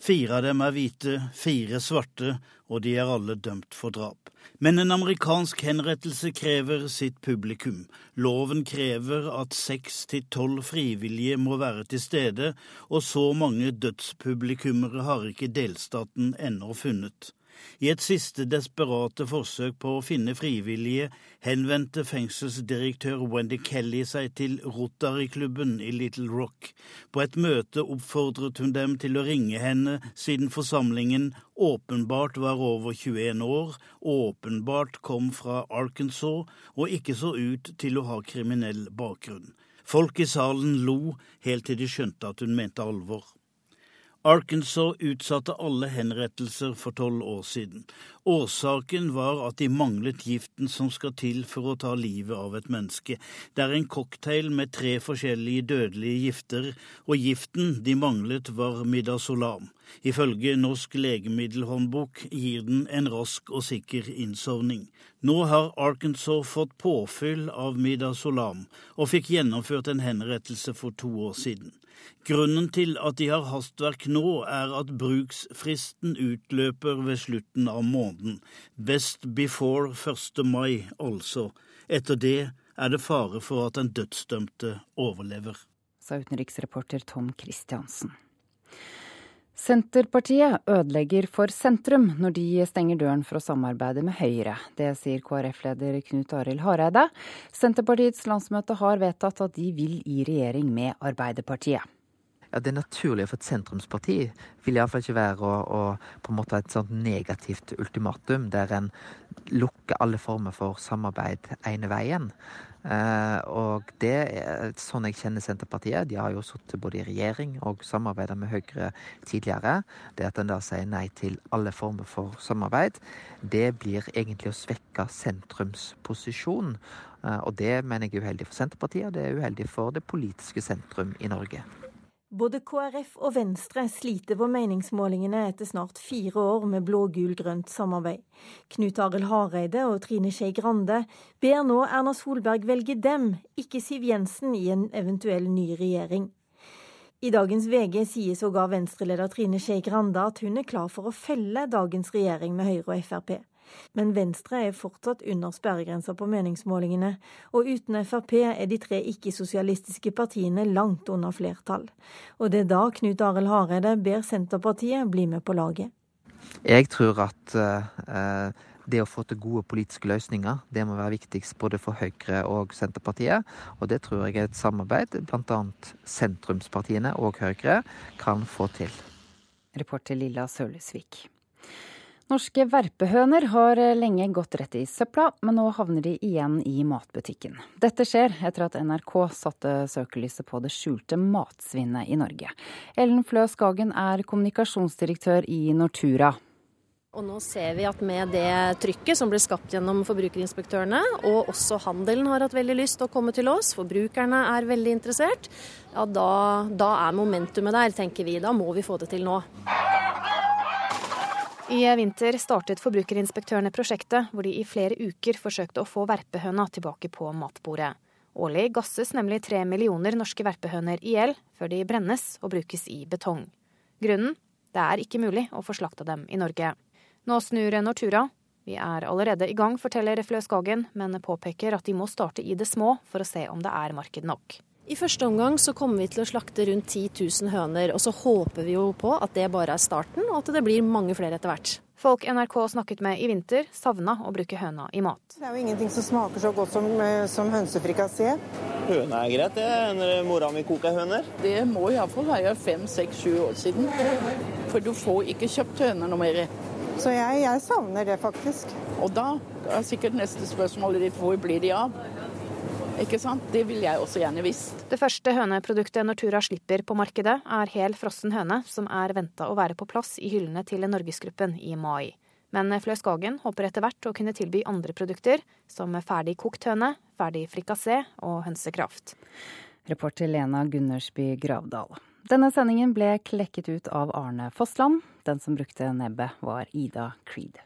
Fire av dem er hvite, fire svarte, og de er alle dømt for drap. Men en amerikansk henrettelse krever sitt publikum. Loven krever at seks til tolv frivillige må være til stede, og så mange dødspublikummere har ikke delstaten ennå funnet. I et siste desperate forsøk på å finne frivillige henvendte fengselsdirektør Wendy Kelly seg til Rotary-klubben i Little Rock. På et møte oppfordret hun dem til å ringe henne siden forsamlingen åpenbart var over 21 år, åpenbart kom fra Arkansas og ikke så ut til å ha kriminell bakgrunn. Folk i salen lo helt til de skjønte at hun mente alvor. Arkansas utsatte alle henrettelser for tolv år siden. Årsaken var at de manglet giften som skal til for å ta livet av et menneske. Det er en cocktail med tre forskjellige dødelige gifter, og giften de manglet var midazolam. Ifølge Norsk legemiddelhåndbok gir den en rask og sikker innsovning. Nå har Arkansas fått påfyll av midazolam, og fikk gjennomført en henrettelse for to år siden. Grunnen til at de har hastverk nå, er at bruksfristen utløper ved slutten av måneden. Best before 1. mai, altså. Etter det er det fare for at den dødsdømte overlever. Sa utenriksreporter Tom Christiansen. Senterpartiet ødelegger for sentrum når de stenger døren for å samarbeide med Høyre. Det sier KrF-leder Knut Arild Hareide. Senterpartiets landsmøte har vedtatt at de vil i regjering med Arbeiderpartiet. Ja, Det naturlig for et sentrumsparti vil iallfall ikke være å, å på en måte et sånt negativt ultimatum der en lukker alle former for samarbeid ene veien. Eh, og det er sånn jeg kjenner Senterpartiet. De har jo sittet både i regjering og samarbeida med Høyre tidligere. Det at en da sier nei til alle former for samarbeid, det blir egentlig å svekke sentrumsposisjon. Eh, og det mener jeg er uheldig for Senterpartiet, og det er uheldig for det politiske sentrum i Norge. Både KrF og Venstre sliter på meningsmålingene etter snart fire år med blå-gul-grønt samarbeid. Knut Arild Hareide og Trine Skei Grande ber nå Erna Solberg velge dem, ikke Siv Jensen, i en eventuell ny regjering. I dagens VG sier sågar Venstre-leder Trine Skei Grande at hun er klar for å felle dagens regjering med Høyre og Frp. Men Venstre er fortsatt under sperregrensa på meningsmålingene, og uten Frp er de tre ikke-sosialistiske partiene langt under flertall. Og det er da Knut Arild Hareide ber Senterpartiet bli med på laget. Jeg tror at uh, det å få til gode politiske løsninger, det må være viktigst både for Høyre og Senterpartiet. Og det tror jeg er et samarbeid bl.a. sentrumspartiene og Høyre kan få til. Reporter Lilla Sølesvik. Norske verpehøner har lenge gått rett i søpla, men nå havner de igjen i matbutikken. Dette skjer etter at NRK satte søkelyset på det skjulte matsvinnet i Norge. Ellen Flø Skagen er kommunikasjonsdirektør i Nortura. Og nå ser vi at med det trykket som ble skapt gjennom forbrukerinspektørene, og også handelen har hatt veldig lyst til å komme til oss, forbrukerne er veldig interessert, ja da, da er momentumet der, tenker vi. Da må vi få det til nå. I vinter startet forbrukerinspektørene prosjektet hvor de i flere uker forsøkte å få verpehøna tilbake på matbordet. Årlig gasses nemlig tre millioner norske verpehøner i hjel før de brennes og brukes i betong. Grunnen? Det er ikke mulig å få slakta dem i Norge. Nå snur Nortura. Vi er allerede i gang, forteller Flø Skagen, men påpeker at de må starte i det små for å se om det er marked nok. I første omgang så kommer vi til å slakte rundt 10 000 høner. Og så håper vi jo på at det bare er starten, og at det blir mange flere etter hvert. Folk NRK snakket med i vinter, savna å bruke høna i mat. Det er jo ingenting som smaker så godt som, eh, som hønsefrikassé. Høna er greit, det. Når mora mi koker høner. Det må iallfall være fem, seks, sju år siden. For du får ikke kjøpt høner noe mer. Så jeg, jeg savner det faktisk. Og da er sikkert neste spørsmål ditt hvor blir de av? Ikke sant? Det vil jeg også gjerne visst. Det første høneproduktet Nortura slipper på markedet, er hel frossen høne, som er venta å være på plass i hyllene til Norgesgruppen i mai. Men Fløy Skagen håper etter hvert å kunne tilby andre produkter, som ferdig kokt høne, ferdig frikassé og hønsekraft. Reporter Lena Gundersby Gravdal. Denne sendingen ble klekket ut av Arne Fossland. Den som brukte nebbet, var Ida Creed.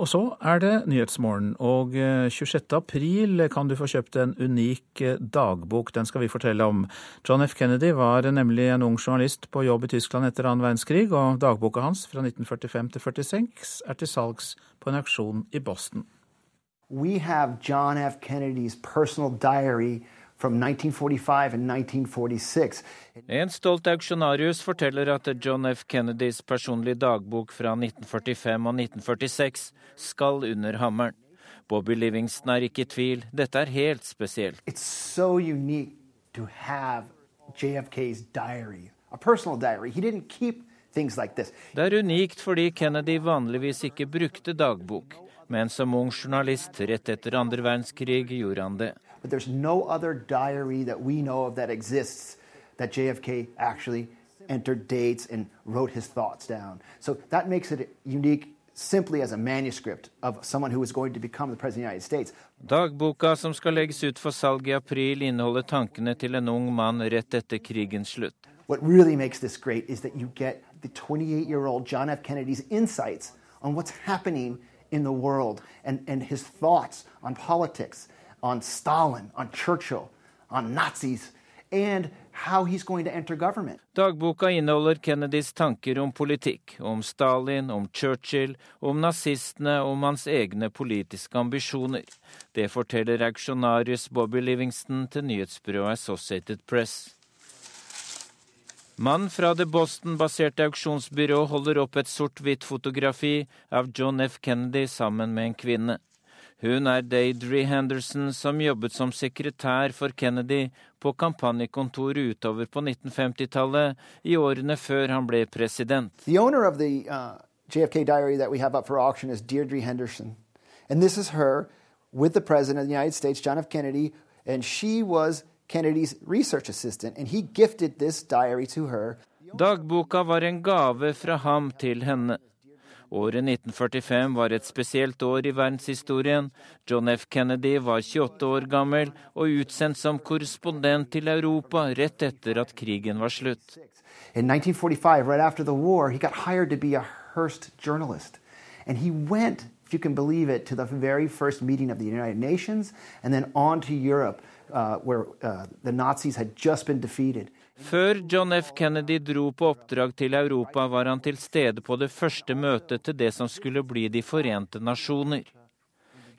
Og så er det Nyhetsmorgen, og 26. Eh, april kan du få kjøpt en unik eh, dagbok. Den skal vi fortelle om. John F. Kennedy var nemlig en ung journalist på jobb i Tyskland etter annen verdenskrig, og dagboka hans fra 1945 til 46 er til salgs på en auksjon i Boston. We have John F. Kennedys personal diary en stolt auksjonarius forteller at John F. Kennedys personlige dagbok fra 1945 og 1946 skal under hammeren. Bobby Livingston er ikke i tvil. Dette er helt spesielt. So like Det er unikt fordi Kennedy vanligvis ikke brukte dagbok. Men som ung journalist rett etter andre verdenskrig gjorde han det. But there's no other diary that we know of that exists that JFK actually entered dates and wrote his thoughts down. So that makes it unique simply as a manuscript of someone who is going to become the president of the United States. Dagboka som skal legges ut for salg i april, inneholder tankene til en ung mann rett etter krigens slutt. What really makes this great is that you get the 28-year-old John F. Kennedy's insights on what's happening in the world and, and his thoughts on politics on Stalin, on Churchill, on Nazis, and how he's going to enter government. Dagboka inneholder Kennedys tanker om politikk, om Stalin, om Churchill, om nazistene, om hans egne politiske ambisjoner. Det forteller auksjonarius Bobby Livingston til nyhetsbyrået Associated Press. Mann fra det Boston-baserte auksjonsbyrået holder opp et sort-hvitt fotografi av John F. Kennedy sammen med en kvinne. Hun er Daidre Henderson, som jobbet som sekretær for Kennedy på kampanjekontoret utover på 1950-tallet, i årene før han ble president. The owner of the uh, JFK diary that we have up for auction is Deirdre Henderson. And this is her with the president of the United States, John F. Kennedy, and she was Kennedys research assistant, and he gifted this diary to her. Dagboka var en gave fra ham til henne. Året 1945 var et spesielt år i verdenshistorien. John F. Kennedy var 28 år gammel og utsendt som korrespondent til Europa rett etter at krigen var slutt. In 1945, right after the war, he got hired to be a Hearst journalist. And he went, if you can believe it, to the very first meeting of the United Nations and then on to Europe, uh, where uh, the Nazis had just been defeated. Før John F. Kennedy dro på oppdrag til Europa, var han til stede på det første møtet til det som skulle bli De forente nasjoner.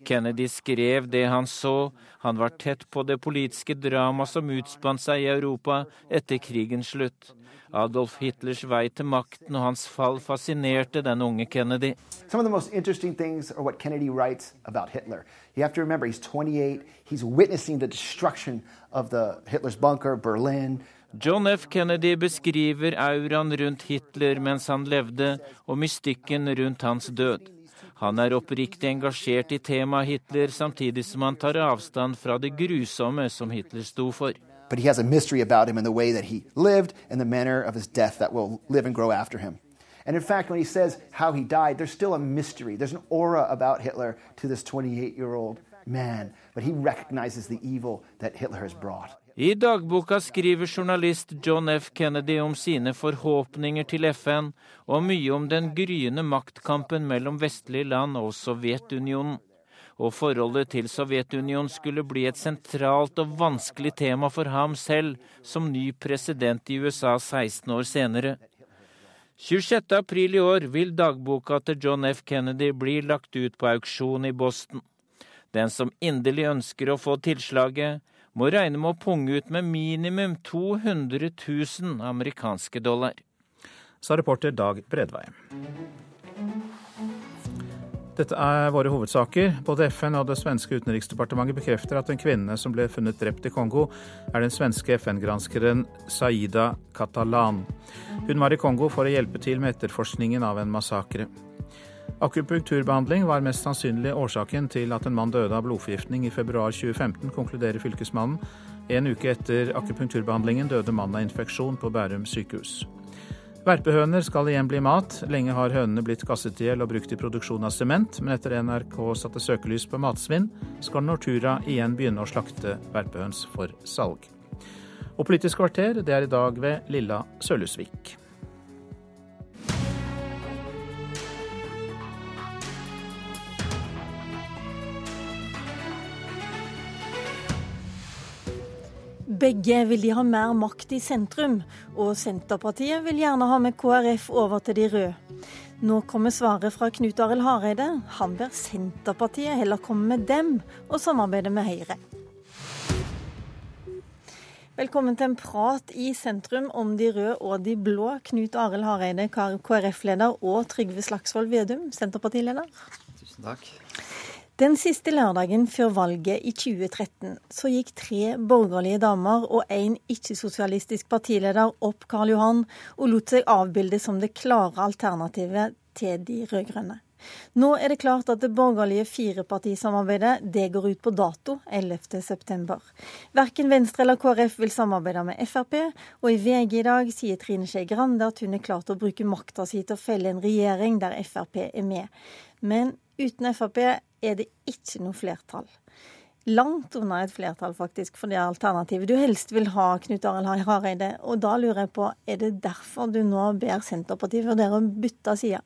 Kennedy skrev det han så, han var tett på det politiske drama som utspant seg i Europa etter krigens slutt. Adolf Hitlers vei til makten og hans fall fascinerte den unge Kennedy. Some of the most interesting things are Kennedy writes about Hitler. You have remember he's 28, he's witnessing the destruction of Hitler's bunker, Berlin. John F. Kennedy beskriver auraen rundt Hitler mens han levde, og mystikken rundt hans død. Han er oppriktig engasjert i temaet Hitler, samtidig som han tar avstand fra det grusomme som Hitler sto for. But he has a mystery about him in the way that he lived and the manner of his death that will live and grow after him. And in fact, when he says how he died, there's still a aura about Hitler to this 28 year old man, but he recognizes the evil Hitler has brought. I dagboka skriver journalist John F. Kennedy om sine forhåpninger til FN, og mye om den gryende maktkampen mellom vestlige land og Sovjetunionen. Og forholdet til Sovjetunionen skulle bli et sentralt og vanskelig tema for ham selv som ny president i USA 16 år senere. 26. april i år vil dagboka til John F. Kennedy bli lagt ut på auksjon i Boston. Den som inderlig ønsker å få tilslaget, må regne med å punge ut med minimum 200 000 amerikanske dollar. Sa reporter Dag Bredvei. Dette er våre hovedsaker. Både FN og det svenske utenriksdepartementet bekrefter at en kvinne som ble funnet drept i Kongo, er den svenske FN-granskeren Saida Catalan. Hun var i Kongo for å hjelpe til med etterforskningen av en massakre. Akupunkturbehandling var mest sannsynlig årsaken til at en mann døde av blodforgiftning i februar 2015, konkluderer fylkesmannen. En uke etter akupunkturbehandlingen døde mannen av infeksjon på Bærum sykehus. Verpehøner skal igjen bli mat. Lenge har hønene blitt gasset i hjel og brukt i produksjon av sement, men etter NRK satte søkelys på matsvinn, skal Nortura igjen begynne å slakte verpehøns for salg. Og Politisk kvarter, det er i dag ved Lilla Sølhusvik. Begge vil de ha mer makt i sentrum, og Senterpartiet vil gjerne ha med KrF over til de røde. Nå kommer svaret fra Knut Arild Hareide. Han ber Senterpartiet heller komme med dem og samarbeide med Høyre. Velkommen til en prat i sentrum om de røde og de blå. Knut Arild Hareide, KrF-leder, og Trygve Slagsvold Vedum, Senterpartileder. Tusen takk. Den siste lørdagen før valget i 2013 så gikk tre borgerlige damer og en ikke-sosialistisk partileder opp Karl Johan og lot seg avbilde som det klare alternativet til de rød-grønne. Nå er det klart at det borgerlige firepartisamarbeidet det går ut på dato 11.9. Verken Venstre eller KrF vil samarbeide med Frp, og i VG i dag sier Trine Skei Grande at hun er klar til å bruke makta si til å felle en regjering der Frp er med. Men uten Frp er det ikke noe flertall. Langt unna et flertall, faktisk, for det alternativet du helst vil ha, Knut Arild Hareide. Og da lurer jeg på, er det derfor du nå ber Senterpartiet vurdere å bytte side?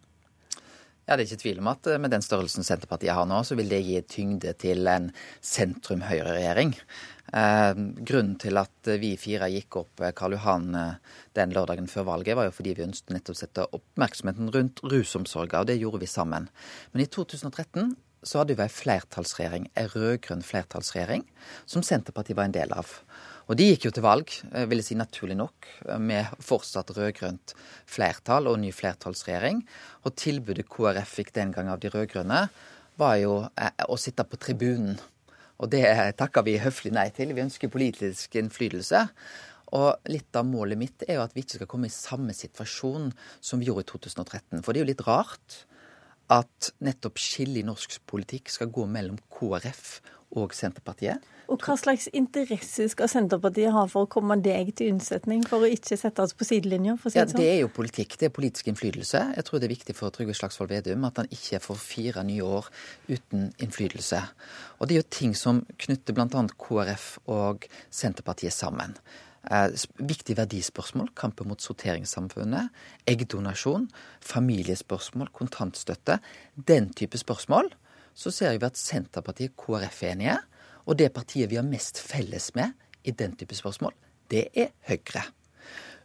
Ja, Det er ikke tvil om at eh, med den størrelsen Senterpartiet har nå, så vil det gi tyngde til en sentrum-høyre-regjering. Eh, grunnen til at vi fire gikk opp eh, Karl Johan eh, den lørdagen før valget, var jo fordi vi ønsket nettopp å sette oppmerksomheten rundt rusomsorga, og det gjorde vi sammen. Men i 2013 så hadde vi ei flertallsregjering, ei rød-grønn flertallsregjering, som Senterpartiet var en del av. Og de gikk jo til valg, eh, vil jeg si naturlig nok, med fortsatt rød-grønt flertall og ny flertallsregjering. Og tilbudet KrF fikk den gang av de rød-grønne, var jo eh, å sitte på tribunen. Og det takker vi høflig nei til. Vi ønsker politisk innflytelse. Og litt av målet mitt er jo at vi ikke skal komme i samme situasjon som vi gjorde i 2013. For det er jo litt rart at nettopp skillet i norsk politikk skal gå mellom KrF og Senterpartiet. Og Hva slags interesse skal Senterpartiet ha for å komme deg til unnsetning, for å ikke sette oss på sidelinja? Si ja, Det er jo politikk. Det er politisk innflytelse. Jeg tror det er viktig for Trygve Slagsvold Vedum at han ikke får fire nye år uten innflytelse. Og det er jo ting som knytter bl.a. KrF og Senterpartiet sammen. Eh, viktige verdispørsmål, kampen mot sorteringssamfunnet, eggdonasjon, familiespørsmål, kontantstøtte. Den type spørsmål. Så ser vi at Senterpartiet KrF er enige. Og det partiet vi har mest felles med i den type spørsmål, det er Høyre.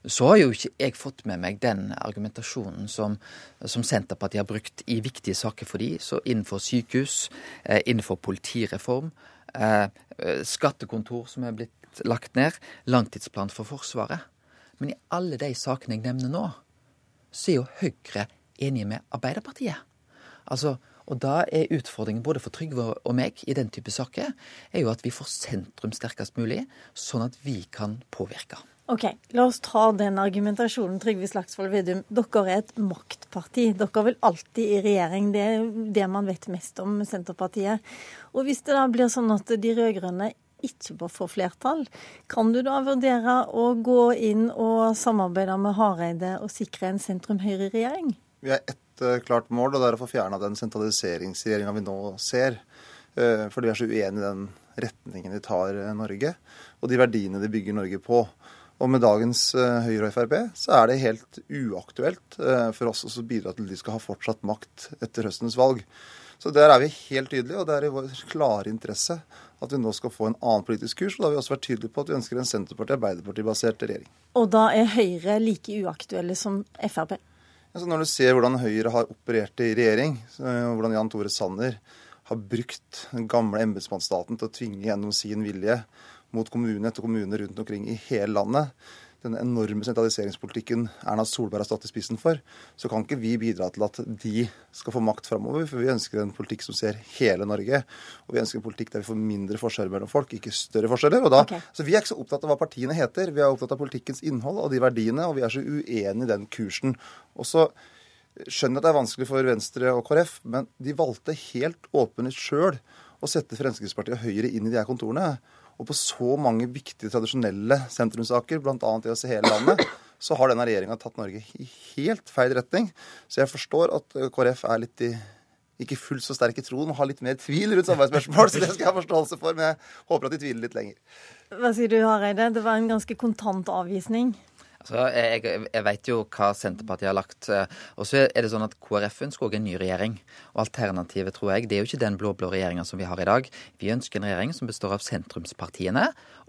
så har jo ikke jeg fått med meg den argumentasjonen som, som Senterpartiet har brukt i viktige saker for de, så innenfor sykehus, eh, innenfor politireform, eh, skattekontor som er blitt lagt ned, langtidsplan for Forsvaret. Men i alle de sakene jeg nevner nå, så er jo Høyre enige med Arbeiderpartiet. Altså, og da er utfordringen både for Trygve og meg i den type saker, er jo at vi får sentrum sterkest mulig, sånn at vi kan påvirke. Ok, La oss ta den argumentasjonen. Trygve Slagsvold Vedum, dere er et maktparti. Dere er vel alltid i regjering. Det er det man vet mest om Senterpartiet. Og Hvis det da blir sånn at de rød-grønne ikke får flertall, kan du da vurdere å gå inn og samarbeide med Hareide og sikre en sentrum-høyre-regjering? Vi har ett uh, klart mål, og det er å få fjerna den sentraliseringsregjeringa vi nå ser. Uh, fordi vi er så uenige i den retningen de tar uh, Norge, og de verdiene de bygger Norge på. Og med dagens Høyre og Frp så er det helt uaktuelt for oss å bidra til at de skal ha fortsatt makt etter høstens valg. Så der er vi helt tydelige, og det er i vår klare interesse at vi nå skal få en annen politisk kurs. Og da har vi også vært tydelige på at vi ønsker en Senterparti-Arbeiderparti-basert regjering. Og da er Høyre like uaktuelle som Frp? Altså når du ser hvordan Høyre har operert i regjering, hvordan Jan Tore Sanner har brukt den gamle embetsmannsstaten til å tvinge gjennom sin vilje mot kommune etter kommune rundt omkring i hele landet, denne enorme sentraliseringspolitikken Erna Solberg har stått i spissen for, så kan ikke vi bidra til at de skal få makt framover. For vi ønsker en politikk som ser hele Norge. Og vi ønsker en politikk der vi får mindre forskjeller mellom folk, ikke større forskjeller. Og da, okay. Så vi er ikke så opptatt av hva partiene heter, vi er opptatt av politikkens innhold og de verdiene, og vi er så uenige i den kursen. Og så skjønner jeg at det er vanskelig for Venstre og KrF, men de valgte helt åpenhet sjøl å sette Fremskrittspartiet og Høyre inn i de her kontorene. Og på så mange viktige, tradisjonelle sentrumssaker, bl.a. i oss i hele landet, så har denne regjeringa tatt Norge i helt feil retning. Så jeg forstår at eh, KrF er litt i ikke fullt så sterk i troen har litt mer tvil rundt samarbeidsspørsmål. Så det skal jeg ha forståelse for, men jeg håper at de tviler litt lenger. Hva sier du, Hareide? Det var en ganske kontant avvisning. Altså, jeg, jeg vet jo hva Senterpartiet har lagt. Eh, og så er det sånn at KrF ønsker òg en ny regjering. Og alternativet, tror jeg, det er jo ikke den blå-blå regjeringa som vi har i dag. Vi ønsker en regjering som består av sentrumspartiene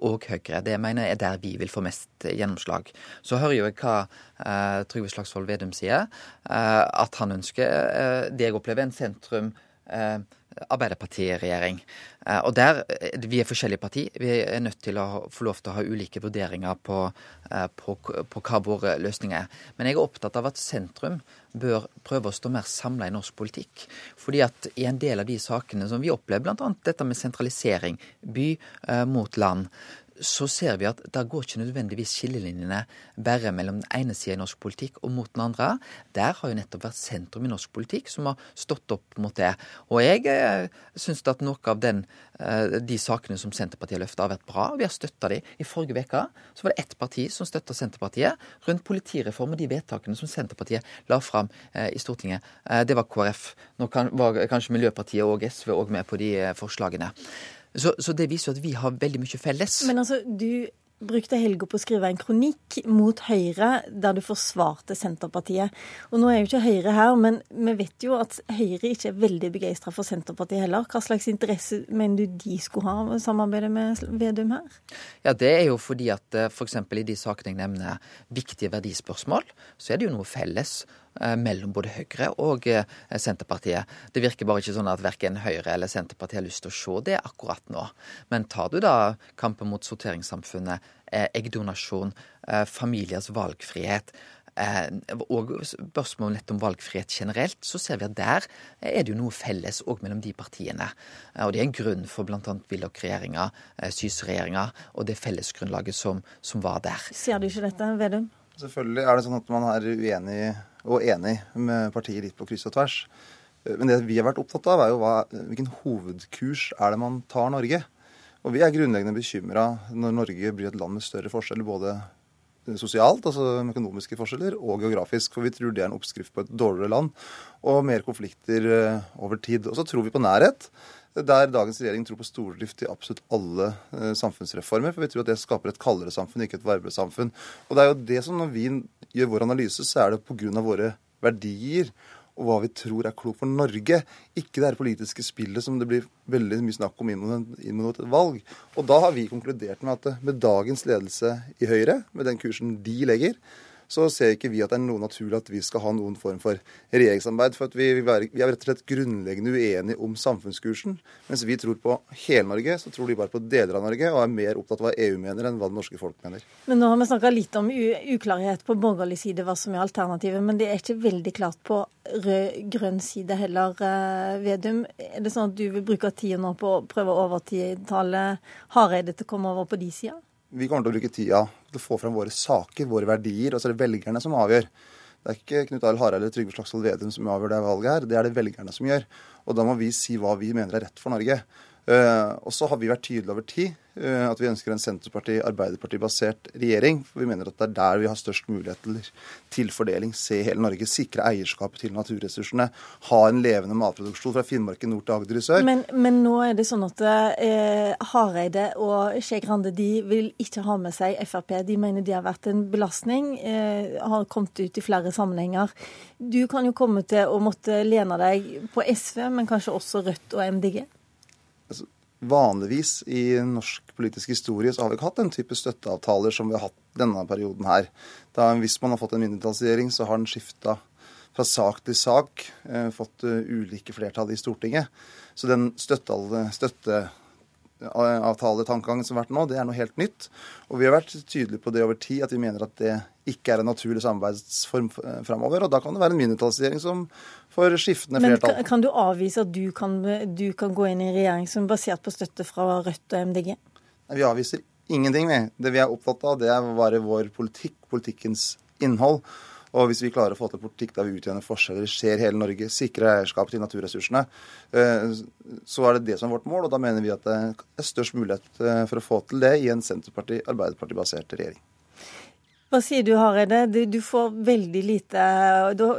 og Høyre. Det mener jeg er der vi vil få mest gjennomslag. Så hører jo jeg hva uh, Trygve Slagsvold Vedum sier. Uh, at han ønsker uh, det jeg opplever, en sentrum uh, Arbeiderpartiregjering. Eh, og der, eh, Vi er forskjellige parti. Vi er nødt til å få lov til å ha ulike vurderinger på, eh, på, på hva våre løsninger er. Men jeg er opptatt av at sentrum bør prøve å stå mer samla i norsk politikk. Fordi at i en del av de sakene som vi opplever, bl.a. dette med sentralisering, by mot land, så ser vi at det går ikke nødvendigvis skillelinjene bare mellom den ene sida i norsk politikk og mot den andre. Der har jo nettopp vært sentrum i norsk politikk som har stått opp mot det. Og jeg eh, syns at noe av den, eh, de sakene som Senterpartiet har løfta, har vært bra. Vi har støtta de. I forrige uke var det ett parti som støtta Senterpartiet rundt politireform og de vedtakene som Senterpartiet la fram eh, i Stortinget. Det var KrF. Nå var kanskje Miljøpartiet og SV òg med på de forslagene. Så, så, det viser jo at vi har veldig mye felles. Men altså, du brukte helga på å skrive en kronikk mot Høyre der du forsvarte Senterpartiet. Og nå er jo ikke Høyre her, men vi vet jo at Høyre ikke er veldig begeistra for Senterpartiet heller. Hva slags interesse mener du de skulle ha av å samarbeide med Vedum her? Ja, Det er jo fordi at f.eks. For i de sakene jeg nevner, viktige verdispørsmål, så er det jo noe felles. Eh, mellom både Høyre og eh, Senterpartiet. Det virker bare ikke sånn at verken Høyre eller Senterpartiet har lyst til å se det akkurat nå. Men tar du da kampen mot sorteringssamfunnet, eh, eggdonasjon, familiers valgfrihet, og spørsmål nett om valgfrihet generelt, så ser vi at der er det jo noe felles òg mellom de partiene. Og det er en grunn for bl.a. Willoch-regjeringa, Syse-regjeringa og det fellesgrunnlaget som, som var der. Ser du ikke dette, Vedum? Selvfølgelig er det sånn at man er uenig og enig med partiet litt på kryss og tvers. Men det vi har vært opptatt av, er jo hva, hvilken hovedkurs er det man tar Norge. Og vi er grunnleggende bekymra når Norge blir et land med større forskjeller både sosialt, altså økonomiske forskjeller, og geografisk. For vi tror det er en oppskrift på et dårligere land og mer konflikter eh, over tid. Og så tror vi på nærhet der dagens regjering tror på stordrift i absolutt alle eh, samfunnsreformer. For vi tror at det skaper et kaldere samfunn, ikke et varmere samfunn. Og det er jo det som når vi gjør vår analyse, så er det pga. våre verdier og hva vi tror er klokt for Norge. Ikke det her politiske spillet som det blir veldig mye snakk om inn mot, et valg. Og da har vi konkludert med at med dagens ledelse i Høyre, med den kursen de legger, så ser ikke vi at det er noe naturlig at vi skal ha noen form for regjeringssamarbeid. For vi, vi, er rett og slett grunnleggende uenige om samfunnskursen. Mens vi tror på hele Norge, så tror de bare på deler av Norge, og er mer opptatt av hva EU mener enn hva det norske folk mener. Men nå har vi snakka litt om uklarhet på borgerlig side, hva som er alternativet. Men det er ikke veldig klart på rød-grønn side heller, eh, Vedum. Er det sånn at du vil bruke tida nå på å prøve å overtale Hareide til å komme over på de sida? Vi kommer til å bruke tida til å få fram våre saker, våre verdier. Og så er det velgerne som avgjør. Det er ikke Knut Arild Hareide eller Trygve Slagsvold Vedum som avgjør det valget her. Det er det velgerne som gjør. Og da må vi si hva vi mener er rett for Norge. Uh, og så har vi vært tydelige over tid uh, at vi ønsker en Senterparti-Arbeiderparti-basert regjering. For vi mener at det er der vi har størst mulighet til fordeling. Se hele Norge. Sikre eierskapet til naturressursene. Ha en levende matproduksjon fra Finnmark i nord til Agder i sør. Men, men nå er det sånn at uh, Hareide og Skei Grande de vil ikke ha med seg Frp. De mener de har vært en belastning. har kommet ut i flere sammenhenger. Du kan jo komme til å måtte lene deg på SV, men kanskje også Rødt og MDG? Altså, Vanligvis i norsk politisk historie så har vi ikke hatt den type støtteavtaler som vi har hatt denne perioden her. Da, hvis man har fått en mindretallsregjering, så har den skifta fra sak til sak, eh, fått uh, ulike flertall i Stortinget. Så den støtte, støtte avtaletankegangen som har vært nå, det er noe helt nytt. Og vi har vært tydelige på det over tid, at vi mener at det ikke er en naturlig samarbeidsform framover. Og da kan det være en mindretallsregjering som får skiftende flertall. Men kan du avvise at du kan, du kan gå inn i en regjering som er basert på støtte fra Rødt og MDG? Nei, vi avviser ingenting, vi. Det vi er opptatt av, det er bare vår politikk, politikkens innhold. Og hvis vi klarer å få til politikk der vi utjevner forskjeller, ser hele Norge, sikrer eierskap til naturressursene, eh, så er det det som er vårt mål. Og da mener vi at det er størst mulighet eh, for å få til det i en Senterparti-Arbeiderparti-basert regjering. Hva sier du, Hareide? Du får veldig lite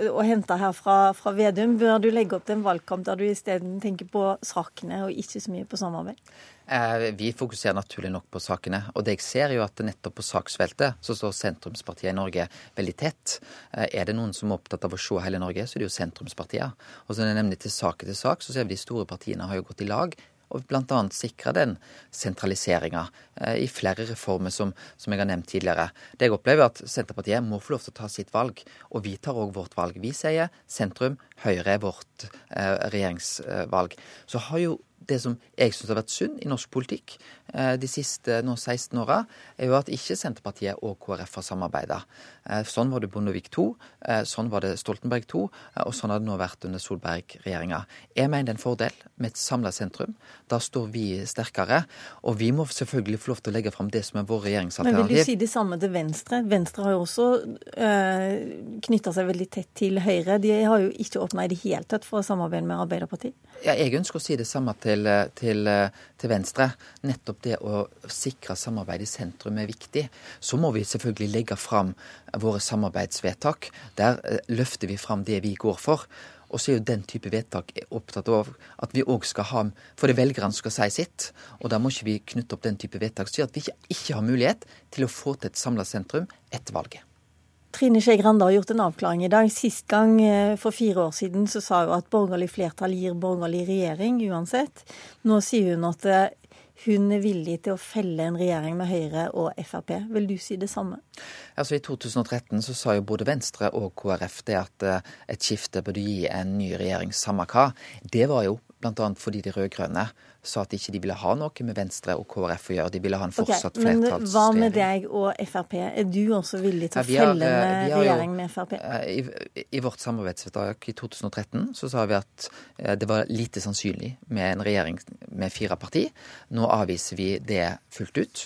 å hente her fra, fra Vedum. Bør du legge opp til en valgkamp der du isteden tenker på sakene og ikke så mye på samarbeid? Eh, vi fokuserer naturlig nok på sakene. Og det jeg ser, er at nettopp på saksfeltet så står sentrumspartiet i Norge veldig tett. Eh, er det noen som er opptatt av å se hele Norge, så er det jo sentrumspartiet. Og så nemlig til sak etter sak, så ser vi de store partiene har jo gått i lag og bl.a. sikre den sentraliseringa eh, i flere reformer som, som, jeg har nevnt tidligere. Det jeg opplever er at Senterpartiet må få lov til å ta sitt valg, og vi tar òg vårt valg. Vi sier sentrum, Høyre er vårt eh, regjeringsvalg. Så har jo det som jeg syns har vært synd i norsk politikk eh, de siste nå 16 åra, er jo at ikke Senterpartiet og KrF har samarbeida. Eh, sånn var det Bondevik II, eh, sånn var det Stoltenberg II, og sånn har det nå vært under Solberg-regjeringa. Jeg mener det er en fordel med et samla sentrum. Da står vi sterkere. Og vi må selvfølgelig få lov til å legge fram det som er vår regjeringsalternativ. Men vil du si det samme til Venstre? Venstre har jo også øh, knytta seg veldig tett til Høyre. De har jo ikke åpna i det hele tatt for å samarbeide med Arbeiderpartiet. Ja, jeg ønsker å si det samme til, til, til, Venstre. Nettopp det å sikre samarbeid i sentrum er viktig. Så må vi selvfølgelig legge fram våre samarbeidsvedtak. Der eh, løfter vi fram det vi går for. Og så er jo den type vedtak opptatt av at vi òg skal ha For det velgerne skal si sitt. Og da må ikke vi knytte opp den type vedtak som gjør at vi ikke har mulighet til å få til et samla sentrum etter valget. Trine Skei Grande har gjort en avklaring i dag. Sist gang eh, for fire år siden så sa hun at borgerlig flertall gir borgerlig regjering uansett. Nå sier hun at eh, hun er villig til å felle en regjering med Høyre og Frp. Vil du si det samme? Altså I 2013 så sa jo både Venstre og KrF det at eh, et skifte burde gi en ny regjering samme hva. Det var jo bl.a. fordi de rød-grønne sa at ikke de ville ha noe med Venstre og KrF å gjøre. De ville ha en fortsatt okay, flertallsregjering. Men hva med deg og Frp? Er du også villig til å ja, felle en eh, regjering med Frp? Eh, I, I, vårt samarbeidsvedtak i 2013 så sa vi at eh, det var lite sannsynlig med en regjering med fire parti. Nå avviser vi det fullt ut.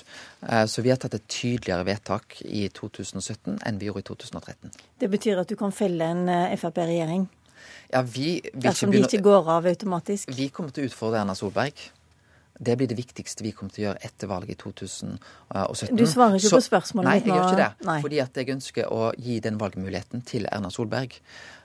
Så vi har tatt et tydeligere vedtak i 2017 enn vi gjorde i 2013. Det betyr at du kan felle en Frp-regjering? Ja, vi Dersom de ikke går av automatisk? Vi kommer til å utfordre Erna Solberg. Det blir det viktigste vi kommer til å gjøre etter valget i 2017. Du svarer ikke Så, på spørsmålet mitt nå. Nei, jeg gjør ikke det. Nei. Fordi at jeg ønsker å gi den valgmuligheten til Erna Solberg.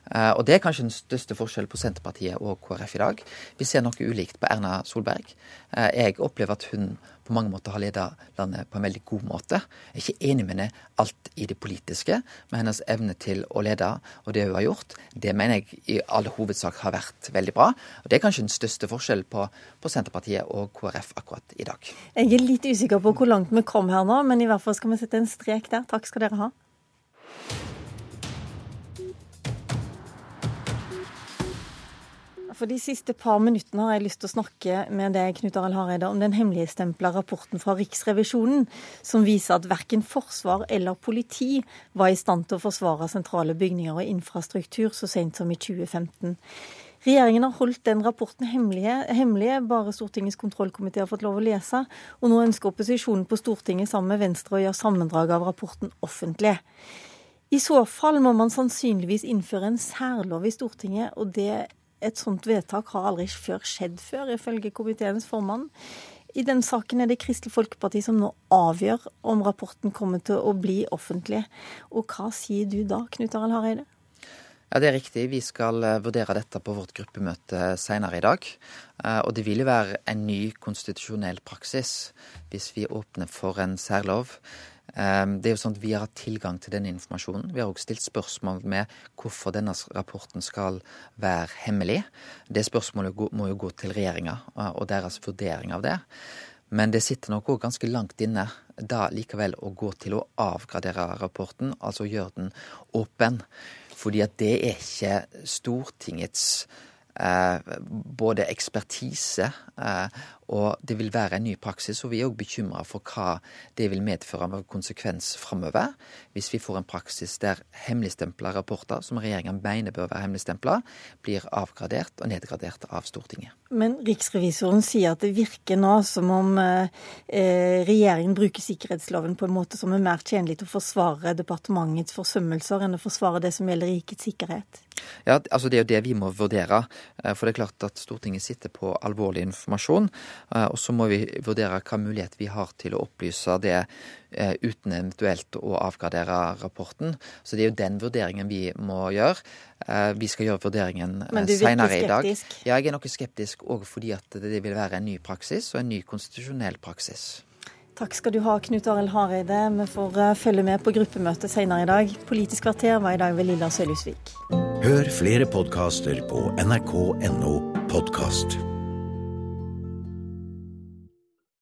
Eh, og det er kanskje den største forskjellen på Senterpartiet og KrF i dag. Vi ser noe ulikt på Erna Solberg. Eh, jeg opplever at hun på mange måter har ledet landet på en veldig god måte. Jeg er ikke enig med henne alt i det politiske, men hennes evne til å lede og det hun har gjort, det mener jeg i all hovedsak har vært veldig bra. Og Det er kanskje den største forskjellen på, på Senterpartiet og KrF akkurat i dag. Jeg er litt usikker på hvor langt vi kom her nå, men i hvert fall skal vi sette en strek der. Takk skal dere ha. For de siste par minuttene har jeg lyst til å snakke med deg, Knut Arild Hareide, om den hemmeligstempla rapporten fra Riksrevisjonen som viser at verken forsvar eller politi var i stand til å forsvare sentrale bygninger og infrastruktur så sent som i 2015. Regjeringen har holdt den rapporten hemmelig, bare Stortingets kontrollkomité har fått lov å lese. Og nå ønsker opposisjonen på Stortinget sammen med Venstre å gjøre sammendrag av rapporten offentlig. I så fall må man sannsynligvis innføre en særlov i Stortinget, og det, et sånt vedtak har aldri før skjedd før, ifølge komiteens formann. I den saken er det Kristelig Folkeparti som nå avgjør om rapporten kommer til å bli offentlig. Og hva sier du da, Knut Arild Hareide? Ja, Det er riktig. Vi skal eh, vurdere dette på vårt gruppemøte senere i dag. Eh, Og det vil jo være en ny konstitusjonell praksis hvis vi åpner for en særlov. Eh, Det er jo sånn at Vi har hatt tilgang til denne informasjonen. Vi har også stilt spørsmål med hvorfor denne rapporten skal være hemmelig. Det spørsmålet må jo gå til regjeringa eh, og deres vurdering av det. Men det sitter nok òg ganske langt inne da likevel å gå til å avgradere rapporten, altså gjøre den åpen. Fordi at det er ikke Stortingets eh, både ekspertise eh, og det vil være en ny praksis. Og vi er òg bekymra for hva det vil medføre av konsekvens framover. Hvis vi får en praksis der hemmeligstempla rapporter, som regjeringa mener bør være hemmeligstempla, blir avgradert og nedgradert av Stortinget. Men riksrevisoren sier at det virker nå som om eh, regjeringen bruker sikkerhetsloven på en måte som er mer tjenlig til å forsvare departementets forsømmelser enn å forsvare det som gjelder rikets sikkerhet. Ja, altså Det er jo det vi må vurdere. eh, For det er klart at Stortinget sitter på alvorlig informasjon. Eh, Og så må vi vurdere hva mulighet vi har til å opplyse det eh, uten eventuelt å avgradere rapporten. Så det er jo den vurderingen vi må gjøre. Eh, Vi skal gjøre vurderingen senere i dag. Ja, jeg er noe skeptisk òg fordi at det vil være en ny praksis og en ny konstitusjonell praksis. Takk skal du ha, Knut Arild Hareide. Vi får følge med på gruppemøtet senere i dag. Politisk kvarter var i dag ved Lilla Sølhusvik. Hør flere podkaster på nrk.no podkast.